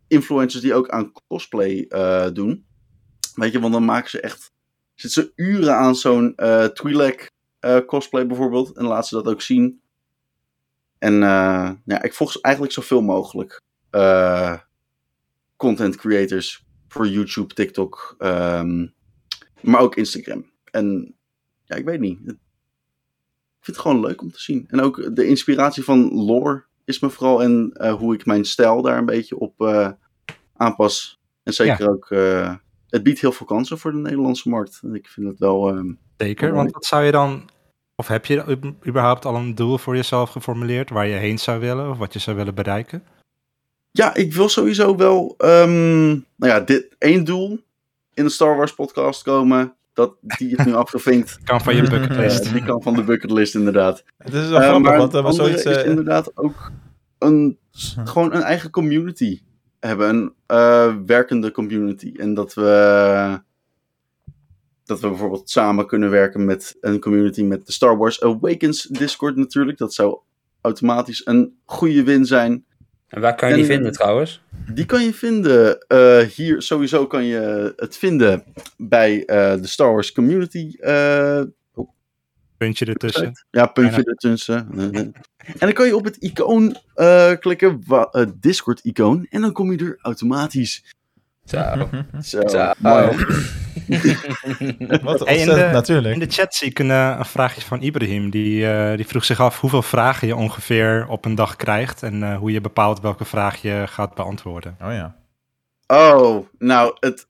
influencers die ook aan cosplay eh, doen. Weet je, want dan maken ze echt. Zitten ze uren aan zo'n eh Twi'lek eh, cosplay bijvoorbeeld. En laten ze dat ook zien. En ja, ik volg eigenlijk zoveel mogelijk content creators voor YouTube, TikTok, ehm, maar ook Instagram. En ja, ik weet niet. Ik vind het gewoon leuk om te zien. En ook de inspiratie van lore is me vooral en eh, hoe ik mijn stijl daar een beetje op eh, aanpas. En zeker ook, eh, het biedt heel veel kansen voor de Nederlandse markt. Ik vind het wel. ehm, Zeker, want wat zou je dan... Of heb je überhaupt al een doel voor jezelf geformuleerd waar je heen zou willen of wat je zou willen bereiken? Ja, ik wil sowieso wel, ehm, nou ja, dit één doel in de Star Wars podcast komen. Dat, die is nu afgevinkt. Kan van je bucketlist. Eh, die kan van de bucketlist inderdaad. Het is wel Eh, grappig, maar want er was zoiets... is eh, inderdaad ook een, gewoon een eigen community hebben. Een eh, werkende community. En dat we, dat we bijvoorbeeld samen kunnen werken met een community met de Star Wars Awakens Discord natuurlijk. Dat zou automatisch een goede win zijn. En waar kan je die En- vinden trouwens? Die kan je vinden eh, hier. Sowieso kan je het vinden bij eh, de Star Wars Community. eh, Puntje ertussen. ja, puntje Bijna. ertussen. en dan kan je op het icoon eh, klikken, het Discord-icoon. En dan kom je er automatisch. Zo. Zo, Zo. Wat Hey, in, de, natuurlijk. in de chat zie ik een, eh, een vraagje van Ibrahim. Die, eh, die vroeg zich af hoeveel vragen je ongeveer op een dag krijgt. En eh, hoe je bepaalt welke vraag je gaat beantwoorden. Oh ja. Oh, nou, het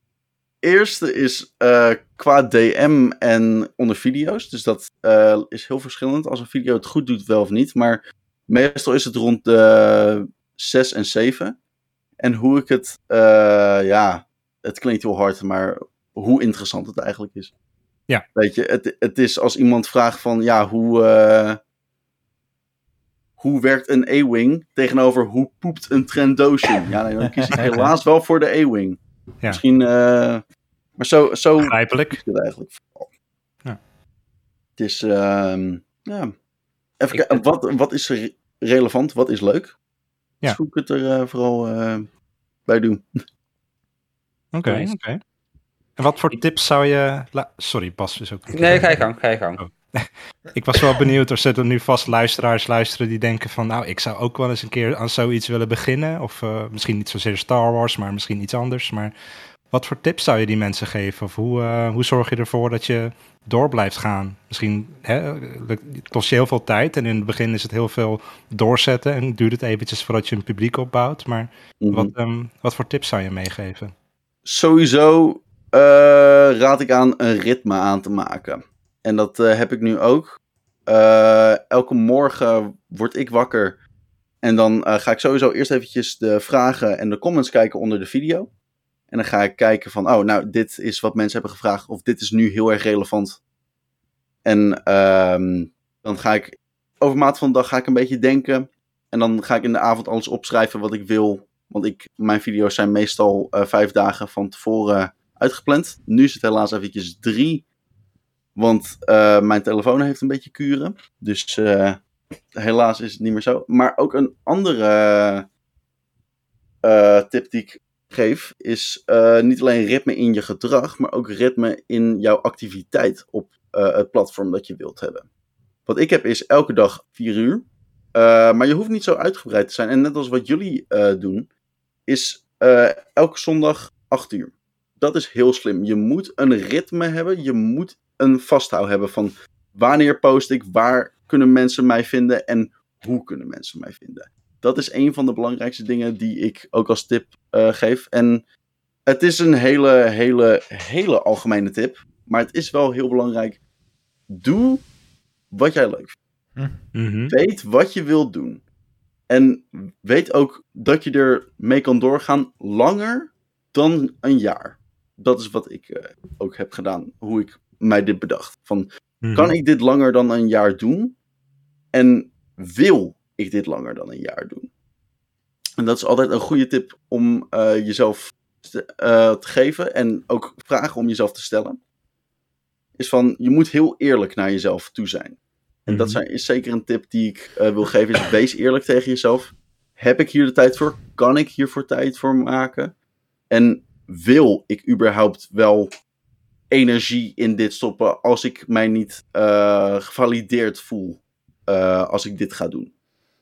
eerste is eh, qua DM en onder video's. Dus dat eh, is heel verschillend. Als een video het goed doet, wel of niet. Maar meestal is het rond de 6 en 7. En hoe ik het, eh, ja, het klinkt heel hard, maar hoe interessant het eigenlijk is. Ja. Weet je, het, het is als iemand vraagt van, ja, hoe, eh, hoe werkt een A-Wing tegenover hoe poept een Trandoshan? Ja, nee, dan kies ik helaas wel voor de A-Wing. Ja. Misschien, eh, Maar zo, zo Begrijpelijk. is het eigenlijk vooral. Ja. Het is, ehm, ja. Even kijken, wat, wat is re- relevant, wat is leuk? Ja. Dus hoe ik het er eh, vooral bij doen. Oké, oké. En wat voor tips zou je... Sorry, Bas is ook... Nee, ga je gang, ga je gang. Ik was wel benieuwd, er zitten nu vast luisteraars luisteren die denken van... nou, ik zou ook wel eens een keer aan zoiets willen beginnen. Of eh, misschien niet zozeer Star Wars, maar misschien iets anders. Maar wat voor tips zou je die mensen geven? Of hoe, eh, hoe zorg je ervoor dat je door blijft gaan? Misschien hè, het kost je heel veel tijd en in het begin is het heel veel doorzetten... en duurt het eventjes voordat je een publiek opbouwt. Maar Mhm. wat, ehm, wat voor tips zou je meegeven? Sowieso eh, raad ik aan een ritme aan te maken. En dat eh, heb ik nu ook. Eh, elke morgen word ik wakker. En dan eh, ga ik sowieso eerst eventjes de vragen en de comments kijken onder de video. En dan ga ik kijken van, oh, nou, dit is wat mensen hebben gevraagd. Of dit is nu heel erg relevant. En ehm, dan ga ik, over maat van de dag ga ik een beetje denken. En dan ga ik in de avond alles opschrijven wat ik wil. Want ik, mijn video's zijn meestal eh, vijf dagen van tevoren uitgepland. Nu is het helaas eventjes drie. Want eh, mijn telefoon heeft een beetje kuren. Dus eh, helaas is het niet meer zo. Maar ook een andere eh, tip die ik geef is niet alleen ritme in je gedrag, maar ook ritme in jouw activiteit op het platform dat je wilt hebben. Wat ik heb is elke dag vier uur. Maar je hoeft niet zo uitgebreid te zijn. En net als wat jullie doen, is elke zondag 8 uur. Dat is heel slim. Je moet een ritme hebben. Je moet een vasthoud hebben van wanneer post ik, waar kunnen mensen mij vinden en hoe kunnen mensen mij vinden. Dat is een van de belangrijkste dingen die ik ook als tip eh, geef. En het is een hele, hele, hele algemene tip. Maar het is wel heel belangrijk. Doe wat jij leuk vindt. Mhm. Weet wat je wilt doen. En weet ook dat je er mee kan doorgaan langer dan een jaar. Dat is wat ik eh, ook heb gedaan. Hoe ik mij dit bedacht. Van, Mhm. kan ik dit langer dan een jaar doen? En wil ik dit langer dan een jaar doen? En dat is altijd een goede tip om eh, jezelf te, eh, te geven. En ook vragen om jezelf te stellen. Is van, je moet heel eerlijk naar jezelf toe zijn. En dat Mhm. zijn, is zeker een tip die ik wil geven. Is wees eerlijk tegen jezelf. Heb ik hier de tijd voor? Kan ik hiervoor tijd voor maken? En wil ik überhaupt wel energie in dit stoppen als ik mij niet eh, gevalideerd voel eh, als ik dit ga doen?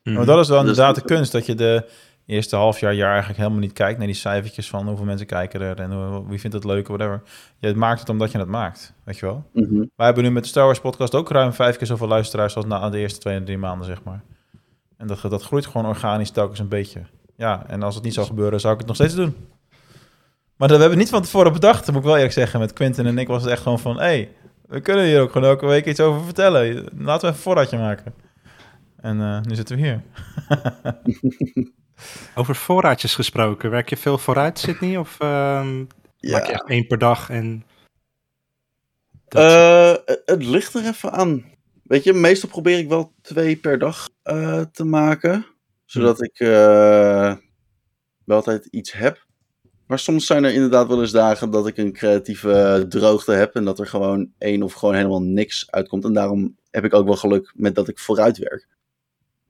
Mhm. Maar dat is wel Dat is inderdaad de kunst, dat je de eerste half jaar, jaar eigenlijk helemaal niet kijkt naar die cijfertjes van hoeveel mensen kijken er en hoe- wie vindt het leuk, whatever. Je maakt het omdat je het maakt, weet je wel. Mhm. Wij hebben nu met de Star Wars podcast ook ruim vijf keer zoveel luisteraars als na de eerste twee en drie maanden, zeg maar. En dat, dat groeit gewoon organisch telkens een beetje. Ja, en als het niet zou gebeuren, zou ik het nog steeds doen. Maar dat hebben we niet van tevoren bedacht, moet ik wel eerlijk zeggen. Met Quentin en ik was het echt gewoon van, hé, hey, we kunnen hier ook gewoon elke week iets over vertellen. Laten we even een voorraadje maken. En eh, nu zitten we hier. Over voorraadjes gesproken, werk je veel vooruit, Sydney? Of ehm, maak je echt één per dag en... Dat- Eh, het ligt er even aan. Weet je, meestal probeer ik wel twee per dag eh, te maken. Zodat ik eh, wel altijd iets heb. Maar soms zijn er inderdaad wel eens dagen dat ik een creatieve droogte heb. En dat er gewoon één of gewoon helemaal niks uitkomt. En daarom heb ik ook wel geluk met dat ik vooruit werk.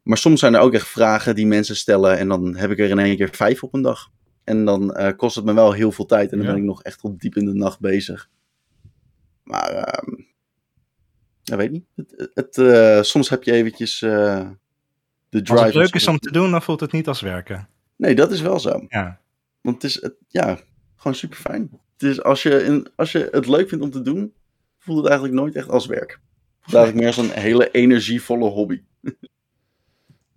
Maar soms zijn er ook echt vragen die mensen stellen. En dan heb ik er in één keer vijf op een dag. En dan eh, kost het me wel heel veel tijd. En dan Ja. ben ik nog echt tot diep in de nacht bezig. Maar, ehm ik weet niet. Het, het, eh, soms heb je eventjes eh, de drive. Als het leuk is om te doen, dan voelt het niet als werken. Nee, dat is wel zo. Ja. Want het is, het, ja, gewoon super fijn. Het is, als, je in, als je het leuk vindt om te doen, voelt het eigenlijk nooit echt als werk. Het voelt eigenlijk meer als een hele energievolle hobby.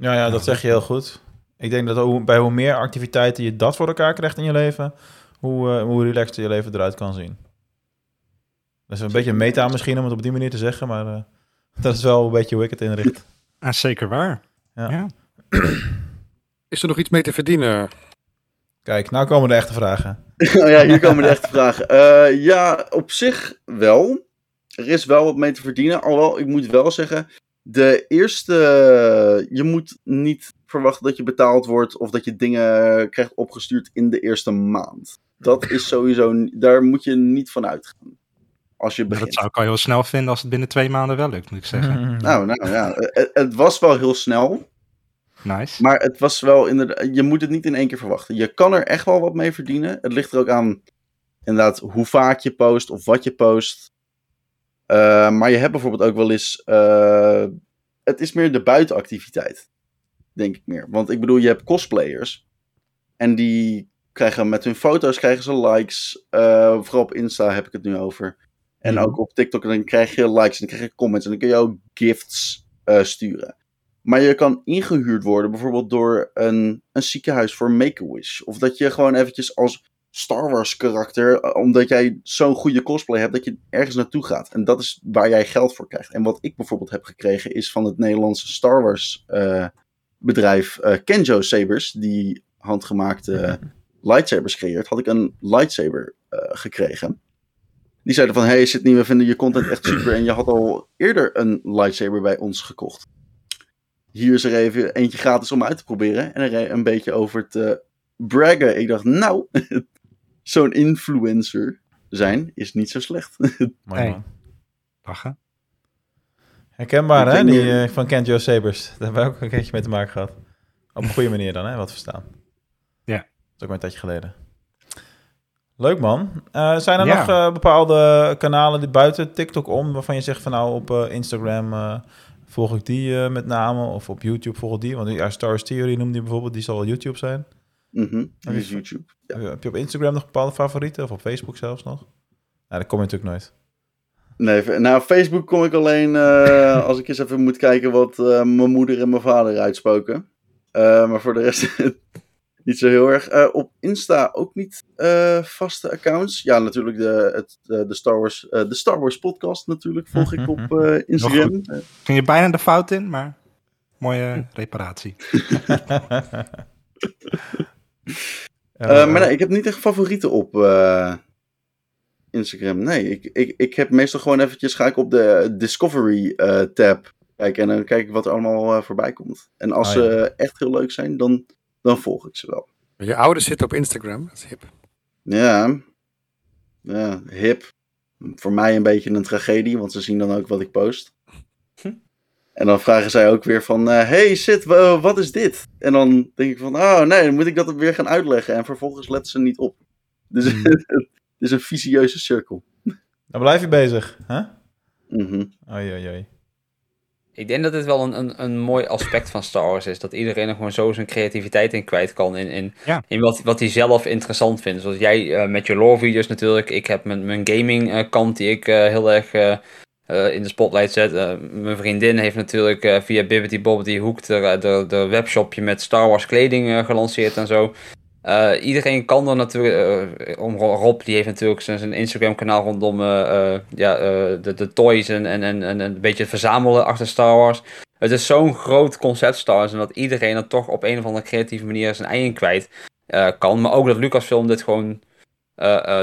Ja, ja, dat zeg je heel goed. Ik denk dat hoe, bij hoe meer activiteiten je dat voor elkaar krijgt in je leven, hoe, eh, hoe relaxter je leven eruit kan zien. Dat is een beetje een meta misschien om het op die manier te zeggen, maar eh, dat is wel een beetje hoe ik het inricht. Ah, zeker waar. Ja. Ja. Is er nog iets mee te verdienen? Kijk, nou komen de echte vragen. oh ja, hier komen de echte vragen. Eh, ja, op zich wel. Er is wel wat mee te verdienen. Alhoewel, ik moet wel zeggen, de eerste... Je moet niet verwachten dat je betaald wordt of dat je dingen krijgt opgestuurd in de eerste maand. dat is sowieso, daar moet je niet van uitgaan. Als je begint. dat zou ik al heel snel vinden als het binnen twee maanden wel lukt, moet ik zeggen. Nou, nou ja, het, het was wel heel snel. Nice. Maar het was wel inderdaad, je moet het niet in één keer verwachten. Je kan er echt wel wat mee verdienen. Het ligt er ook aan, inderdaad, hoe vaak je post of wat je post. Eh, maar je hebt bijvoorbeeld ook wel eens, eh, het is meer de buitenactiviteit, denk ik meer. Want ik bedoel, je hebt cosplayers en die krijgen met hun foto's krijgen ze likes. Eh, vooral op Insta heb ik het nu over. En Mhm. ook op TikTok, dan krijg je likes en dan krijg je comments en dan kun je ook gifts sturen. Maar je kan ingehuurd worden, bijvoorbeeld door een, een ziekenhuis voor Make-A-Wish. Of dat je gewoon eventjes als Star Wars karakter, eh, omdat jij zo'n goede cosplay hebt, dat je ergens naartoe gaat. En dat is waar jij geld voor krijgt. En wat ik bijvoorbeeld heb gekregen, is van het Nederlandse Star Wars eh, bedrijf eh, Kenjo Sabers, die handgemaakte lightsabers creëert, had ik een lightsaber gekregen. Die zeiden van, hey Sydney, we vinden je content echt super en je had al eerder een lightsaber bij ons gekocht. Hier is er even eentje gratis om uit te proberen en er een beetje over te braggen. Ik dacht, nou, zo'n influencer zijn is niet zo slecht. Mooi, man. Lachen. Herkenbaar, Ik hè? Die eh, van Kent Joe Sabers. Daar hebben we ook een keertje mee te maken gehad. Op een goede manier dan, hè? Wat verstaan. Ja. Dat is ook maar een tijdje geleden. Leuk, man. Eh, zijn er Ja. nog eh, bepaalde kanalen die buiten TikTok om... waarvan je zegt van nou, op eh, Instagram eh, volg ik die eh, met name... of op YouTube volg ik die? Want ja, Star Wars Theory noemde die bijvoorbeeld. Die zal wel YouTube zijn. Mhm, Heb hier is je- YouTube. Ja. Heb je- Heb je op Instagram nog bepaalde favorieten? Of op Facebook zelfs nog? Nou, daar kom je natuurlijk nooit. Nee, nou, Facebook kom ik alleen eh, als ik eens even moet kijken wat eh, mijn moeder en mijn vader uitspoken. Eh, maar voor de rest niet zo heel erg. Eh, op Insta ook niet eh, vaste accounts. Ja, natuurlijk de, het, de, Star Wars, eh, de Star Wars podcast natuurlijk volg ik op eh, Instagram. Ging je bijna de fout in, maar mooie reparatie. Eh, maar nee, ik heb niet echt favorieten op Instagram. Nee, ik, ik, ik heb meestal gewoon eventjes ga ik op de Discovery tab kijken en dan kijk ik wat er allemaal voorbij komt. En als Oh, ja. ze echt heel leuk zijn, dan, dan volg ik ze wel. Je ouders zitten op Instagram. Dat is hip. Ja, ja, hip. Voor mij een beetje een tragedie, want ze zien dan ook wat ik post. En dan vragen zij ook weer van, eh, hey Sid, wa- wat is dit? En dan denk ik van, oh nee, dan moet ik dat weer gaan uitleggen. En vervolgens letten ze niet op. Dus het is een vicieuze cirkel. Dan blijf je bezig, hè? Mhm. Oei, oei, oei. Ik denk dat dit wel een, een, een mooi aspect van Star Wars is. Dat iedereen er gewoon zo zijn creativiteit in kwijt kan. In, in, Ja. in wat, wat hij zelf interessant vindt. Zoals jij eh, met je lore video's natuurlijk. Ik heb mijn, mijn gaming eh, kant die ik eh, heel erg in de spotlight zet. Mijn vriendin heeft natuurlijk via Bibbity Bobbity Hoek de, de, de webshopje met Star Wars kleding gelanceerd en zo. Eh, iedereen kan er natuurlijk, eh, om Rob die heeft natuurlijk zijn, zijn Instagram kanaal rondom eh, ja, de, de toys en, en, en, en een beetje het verzamelen achter Star Wars. Het is zo'n groot concept Star Wars en dat iedereen er toch op een of andere creatieve manier zijn ei in kwijt kan. Maar ook dat Lucasfilm dit gewoon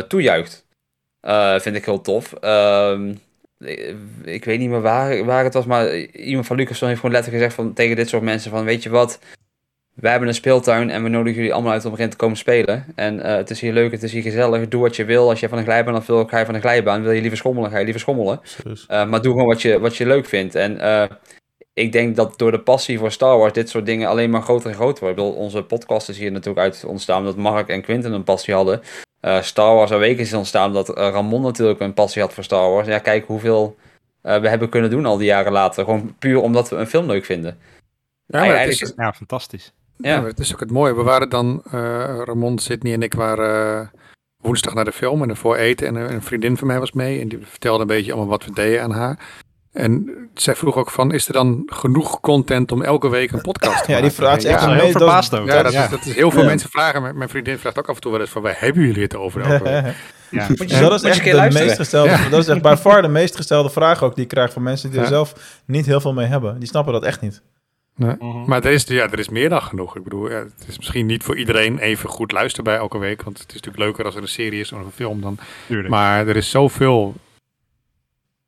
toejuicht. Vind ik heel tof. Ehm, ik, ik weet niet meer waar, waar het was, maar iemand van Lucasfilm heeft gewoon letterlijk gezegd van, tegen dit soort mensen van, weet je wat, wij hebben een speeltuin en we nodigen jullie allemaal uit om erin te komen spelen. En eh, het is hier leuk, het is hier gezellig, doe wat je wil. Als je van een glijbaan af wil, ga je van een glijbaan. Wil je liever schommelen, ga je liever schommelen. Dus, Eh, maar doe gewoon wat je, wat je leuk vindt. En eh, ik denk dat door de passie voor Star Wars dit soort dingen alleen maar groter en groter worden. Ik bedoel, onze podcast is hier natuurlijk uit ontstaan dat Mark en Quinten een passie hadden. Eh, Star Wars Awakens is ontstaan dat eh, Ramon natuurlijk een passie had voor Star Wars. Ja, kijk hoeveel eh, we hebben kunnen doen al die jaren later. Gewoon puur omdat we een film leuk vinden. Ja, maar het Eigenlijk is, Ja, fantastisch. Ja. Het is ook het mooie. We waren dan, eh, Ramon, Sydney en ik waren eh, woensdag naar de film en ervoor eten. En een vriendin van mij was mee en die vertelde een beetje allemaal wat we deden aan haar. En zij vroeg ook van, is er dan genoeg content om elke week een podcast te ja, die maken? vraag is echt Ja, een heel verbaasd ook. Ja, dat, Ja. Is, dat is heel veel Ja. mensen vragen. Mijn- Mijn vriendin vraagt ook af en toe wel eens van, waar hebben jullie het over elke week? Ja. Moet je, dat is echt de luisteren. meest gestelde, dat is echt by far de meest gestelde vraag ook die ik krijg van mensen die er Ja. zelf niet heel veel mee hebben. Die snappen dat echt niet. Nee. Mhm. Maar er is, ja, er is meer dan genoeg. Ik bedoel, ja, het is misschien niet voor iedereen even goed luisterbaar elke week. Want het is natuurlijk leuker als er een serie is of een film dan. Tuurlijk. Maar er is zoveel,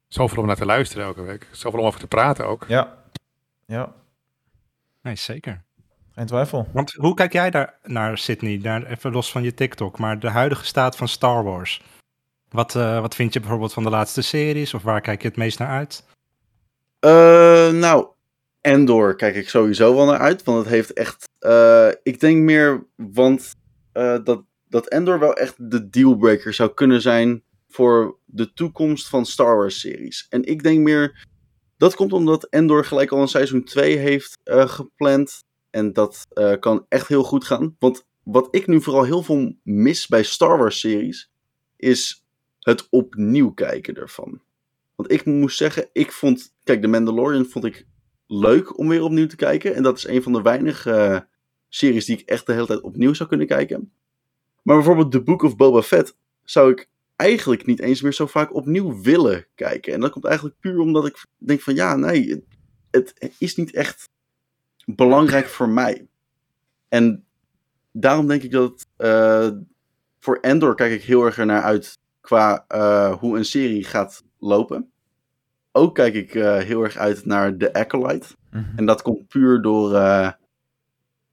zoveel om naar te luisteren elke week. Zoveel om over te praten ook. Ja. Ja. Nee, zeker. Geen twijfel. Want hoe kijk jij daar naar Sydney? Daar, even los van je TikTok, maar de huidige staat van Star Wars. Wat, eh, wat vind je bijvoorbeeld van de laatste series? Of waar kijk je het meest naar uit? Eh, nou, Endor kijk ik sowieso wel naar uit. Want het heeft echt. eh, ik denk meer. Want eh, dat, dat Endor wel echt de dealbreaker zou kunnen zijn. voor de toekomst van Star Wars series. En ik denk meer. Dat komt omdat Endor gelijk al een seizoen 2 heeft eh, gepland. En dat kan echt heel goed gaan. Want wat ik nu vooral heel veel mis bij Star Wars series. is het opnieuw kijken ervan. Want ik moest zeggen, ik vond. Kijk, The Mandalorian vond ik leuk om weer opnieuw te kijken. En dat is een van de weinige eh, series die ik echt de hele tijd opnieuw zou kunnen kijken. Maar bijvoorbeeld The Book of Boba Fett zou ik eigenlijk niet eens meer zo vaak opnieuw willen kijken. En dat komt eigenlijk puur omdat ik denk van ja, nee, het, is niet echt belangrijk voor mij. En daarom denk ik dat eh, voor Endor kijk ik heel erg ernaar uit qua eh, hoe een serie gaat lopen. Ook kijk ik eh, heel erg uit naar The Acolyte. En dat komt puur door eh,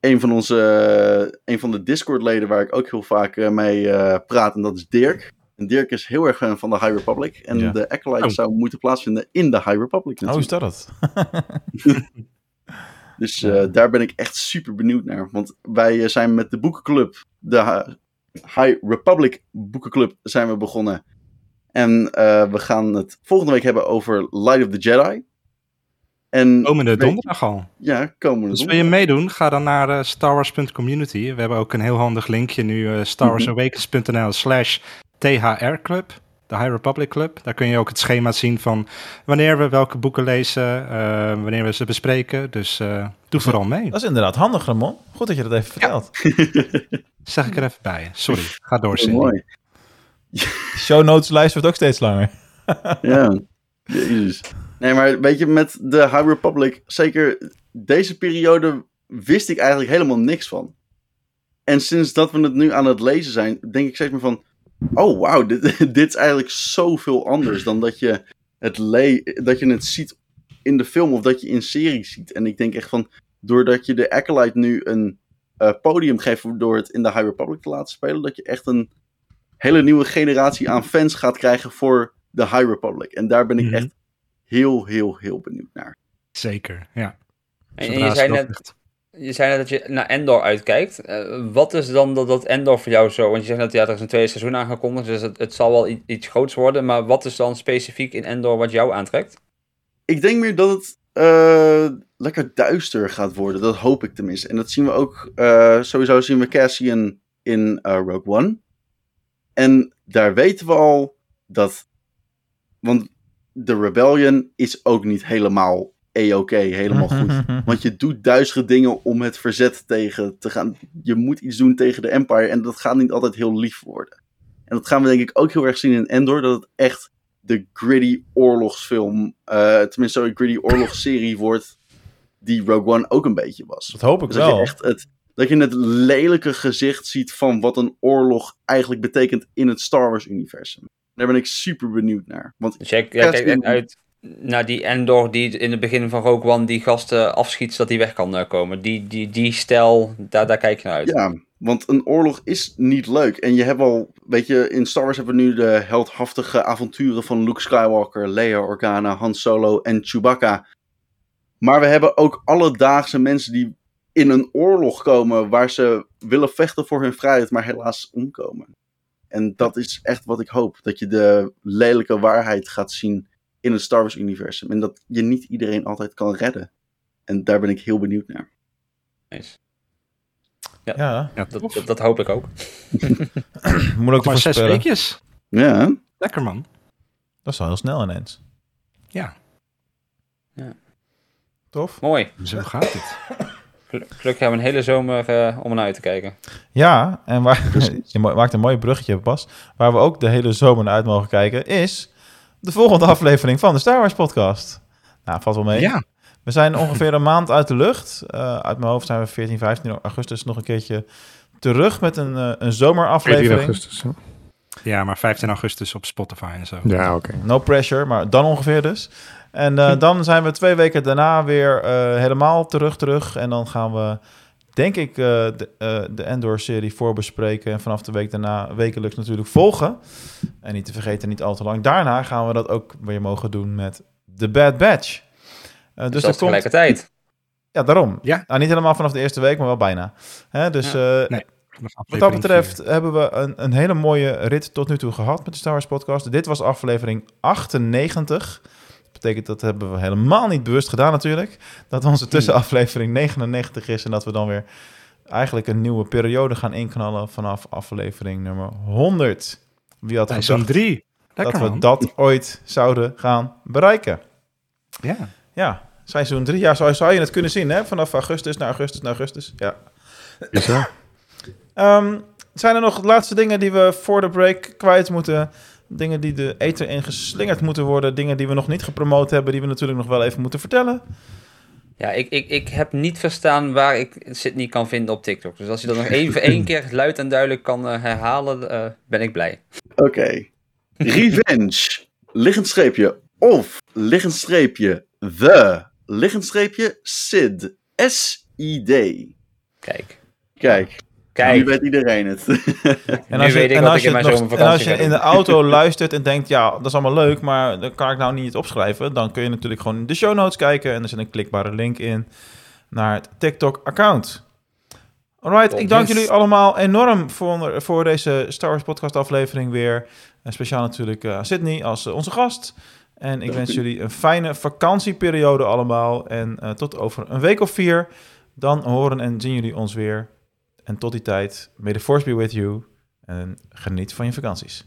een van onze, een van de Discord-leden waar ik ook heel vaak eh, mee eh, praat. En dat is Dirk. En Dirk is heel erg fan van de High Republic. En Ja. de Acolyte Oh. zou moeten plaatsvinden in de High Republic Oh, is dat het? Dus eh, daar ben ik echt super benieuwd naar. Want wij eh, zijn met de boekenclub, de Hi- High Republic boekenclub, zijn we begonnen. En eh, we gaan het volgende week hebben over Light of the Jedi. En Komende donderdag al. Ja, komende Dus wil je meedoen? Ga dan naar eh, starwars.community. We hebben ook een heel handig linkje nu. eh starwarsawakens.nl slash thrclub. De High Republic Club. Daar kun je ook het schema zien van wanneer we welke boeken lezen. wanneer we ze bespreken. Dus eh, doe vooral mee. Dat is inderdaad handig, Ramon. Goed dat je dat even vertelt. Zeg ik er even bij. Sorry, ga door, mooi. Show notes lijst wordt ook steeds langer. Ja, jezus. Nee, maar weet je, met de High Republic, zeker deze periode, wist ik eigenlijk helemaal niks van. En sinds dat we het nu aan het lezen zijn, denk ik steeds meer van, oh wauw, dit, is eigenlijk zoveel anders dan dat je, het le dat je het ziet in de film of dat je in series ziet. En ik denk echt van, doordat je de Acolyte nu een eh, podium geeft door het in de High Republic te laten spelen, dat je echt een hele nieuwe generatie aan fans gaat krijgen voor de High Republic. En daar ben ik Mhm. echt heel, heel, heel benieuwd naar. Zeker, ja. En, je, ze zei dat net, je zei net dat je naar Endor uitkijkt. Eh, wat is dan dat, dat Endor voor jou zo? Want je zegt net, ja, er is een tweede seizoen aangekondigd, dus het, het zal wel i- iets groots worden. Maar wat is dan specifiek in Endor wat jou aantrekt? Ik denk meer dat het eh, lekker duister gaat worden. Dat hoop ik tenminste. En dat zien we ook. eh, sowieso zien we Cassian in eh, Rogue One. En daar weten we al dat. Want de Rebellion is ook niet helemaal A-oké, helemaal goed. Want je doet duistere dingen om het verzet tegen te gaan. Je moet iets doen tegen de Empire. En dat gaat niet altijd heel lief worden. En dat gaan we denk ik ook heel erg zien in Endor. Dat het echt de gritty oorlogsfilm. eh, tenminste, een gritty oorlogsserie wordt. Die Rogue One ook een beetje was. Dat hoop ik Dus dat je wel. echt het. Dat je het lelijke gezicht ziet van wat een oorlog eigenlijk betekent in het Star Wars-universum. Daar ben ik super benieuwd naar. Want Dus jij, jij kijkt Cassian- echt uit naar die Endor die in het begin van Rogue One die gasten afschiet zodat die weg kan eh, komen. Die, die, die stijl, daar, daar kijk je naar uit. Ja, want een oorlog is niet leuk. En je hebt al, weet je, in Star Wars hebben we nu de heldhaftige avonturen van Luke Skywalker, Leia Organa, Han Solo en Chewbacca. Maar we hebben ook alledaagse mensen die in een oorlog komen waar ze willen vechten voor hun vrijheid, maar helaas omkomen. En dat is echt wat ik hoop. Dat je de lelijke waarheid gaat zien in het Star Wars universum. En dat je niet iedereen altijd kan redden. En daar ben ik heel benieuwd naar. Nice. Ja, Ja, Dat, dat, dat hoop ik ook. moeilijk Nog te maar zes weekjes. Ja, Lekker man. Dat is wel heel snel ineens. Ja, Tof. Mooi. zo gaat het. Gel- Gelukkig hebben we een hele zomer eh, om naar uit te kijken. Ja, en waar, je maakt een mooi bruggetje pas. Waar we ook de hele zomer naar uit mogen kijken, is de volgende aflevering van de Star Wars podcast. Nou, valt wel mee. Ja, We zijn ongeveer een maand uit de lucht. Eh, uit mijn hoofd zijn we 14, 15 augustus nog een keertje terug met een, eh, een 14 zomeraflevering. augustus. hè? ja, maar 15 augustus op Spotify en zo. Ja, oké. No pressure, maar dan ongeveer dus. En eh, dan zijn we twee weken daarna weer eh, helemaal terug, terug. En dan gaan we denk ik, eh, de, de Endor-serie voorbespreken. En vanaf de week daarna wekelijks natuurlijk volgen. En niet te vergeten, niet al te lang. Daarna gaan we dat ook weer mogen doen met The Bad Batch. Eh, Dus, dus dat er komt, tegelijkertijd. ja, daarom. Ja. Nou, niet helemaal vanaf de eerste week, maar wel bijna. Hè, dus eh, Nee. wat dat betreft hebben we een, een hele mooie rit tot nu toe gehad met de Star Wars podcast. Dit was aflevering 98. Dat betekent dat hebben we helemaal niet bewust gedaan natuurlijk. Dat onze tussenaflevering 99 is en dat we dan weer eigenlijk een nieuwe periode gaan inknallen vanaf aflevering nummer 100. Wie had gedacht 3. dat we man. dat ooit zouden gaan bereiken? Ja. Ja, seizoen 3. Ja, zo zou je het kunnen zien, hè? Vanaf augustus naar augustus naar augustus. Ja. Bizar. Ehm, zijn er nog laatste dingen die we voor de break kwijt moeten? Dingen die de ether in geslingerd moeten worden? Dingen die we nog niet gepromoot hebben, die we natuurlijk nog wel even moeten vertellen? Ja, ik, ik, ik heb niet verstaan waar ik Sydney kan vinden op TikTok. Dus als je dat nog even één keer luid en duidelijk kan eh, herhalen, eh, ben ik blij. Oké. Revenge. Liggend streepje. Of liggend streepje. The. Liggend streepje. Sid. S-I-D. Kijk. Kijk. Nu Kijk. weet iedereen het. En Nu weet ik en wat als je, nog- en als je in de auto luistert en denkt, ja, dat is allemaal leuk, maar dan kan ik nou niet opschrijven. Dan kun je natuurlijk gewoon in de show notes kijken en er zit een klikbare link in naar het TikTok-account. Alright, ik dank jullie allemaal enorm voor, voor deze Star Wars podcast aflevering weer. En speciaal natuurlijk eh, Sydney als eh, onze gast. En ik wens jullie een fijne vakantieperiode allemaal. En eh, tot over een week of vier. Dan horen en zien jullie ons weer. En tot die tijd, may the force be with you. En geniet van je vakanties.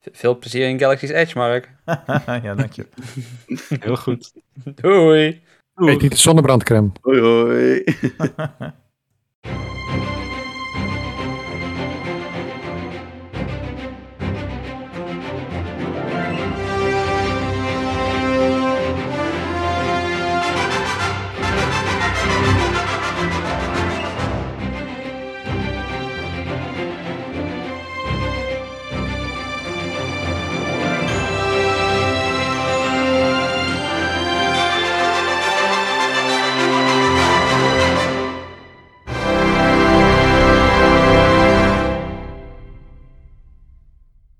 Veel plezier in Galaxy's Edge, Mark. ja, dank je. Heel goed. Doei. Eet niet de zonnebrandcrème. Hoi hoi.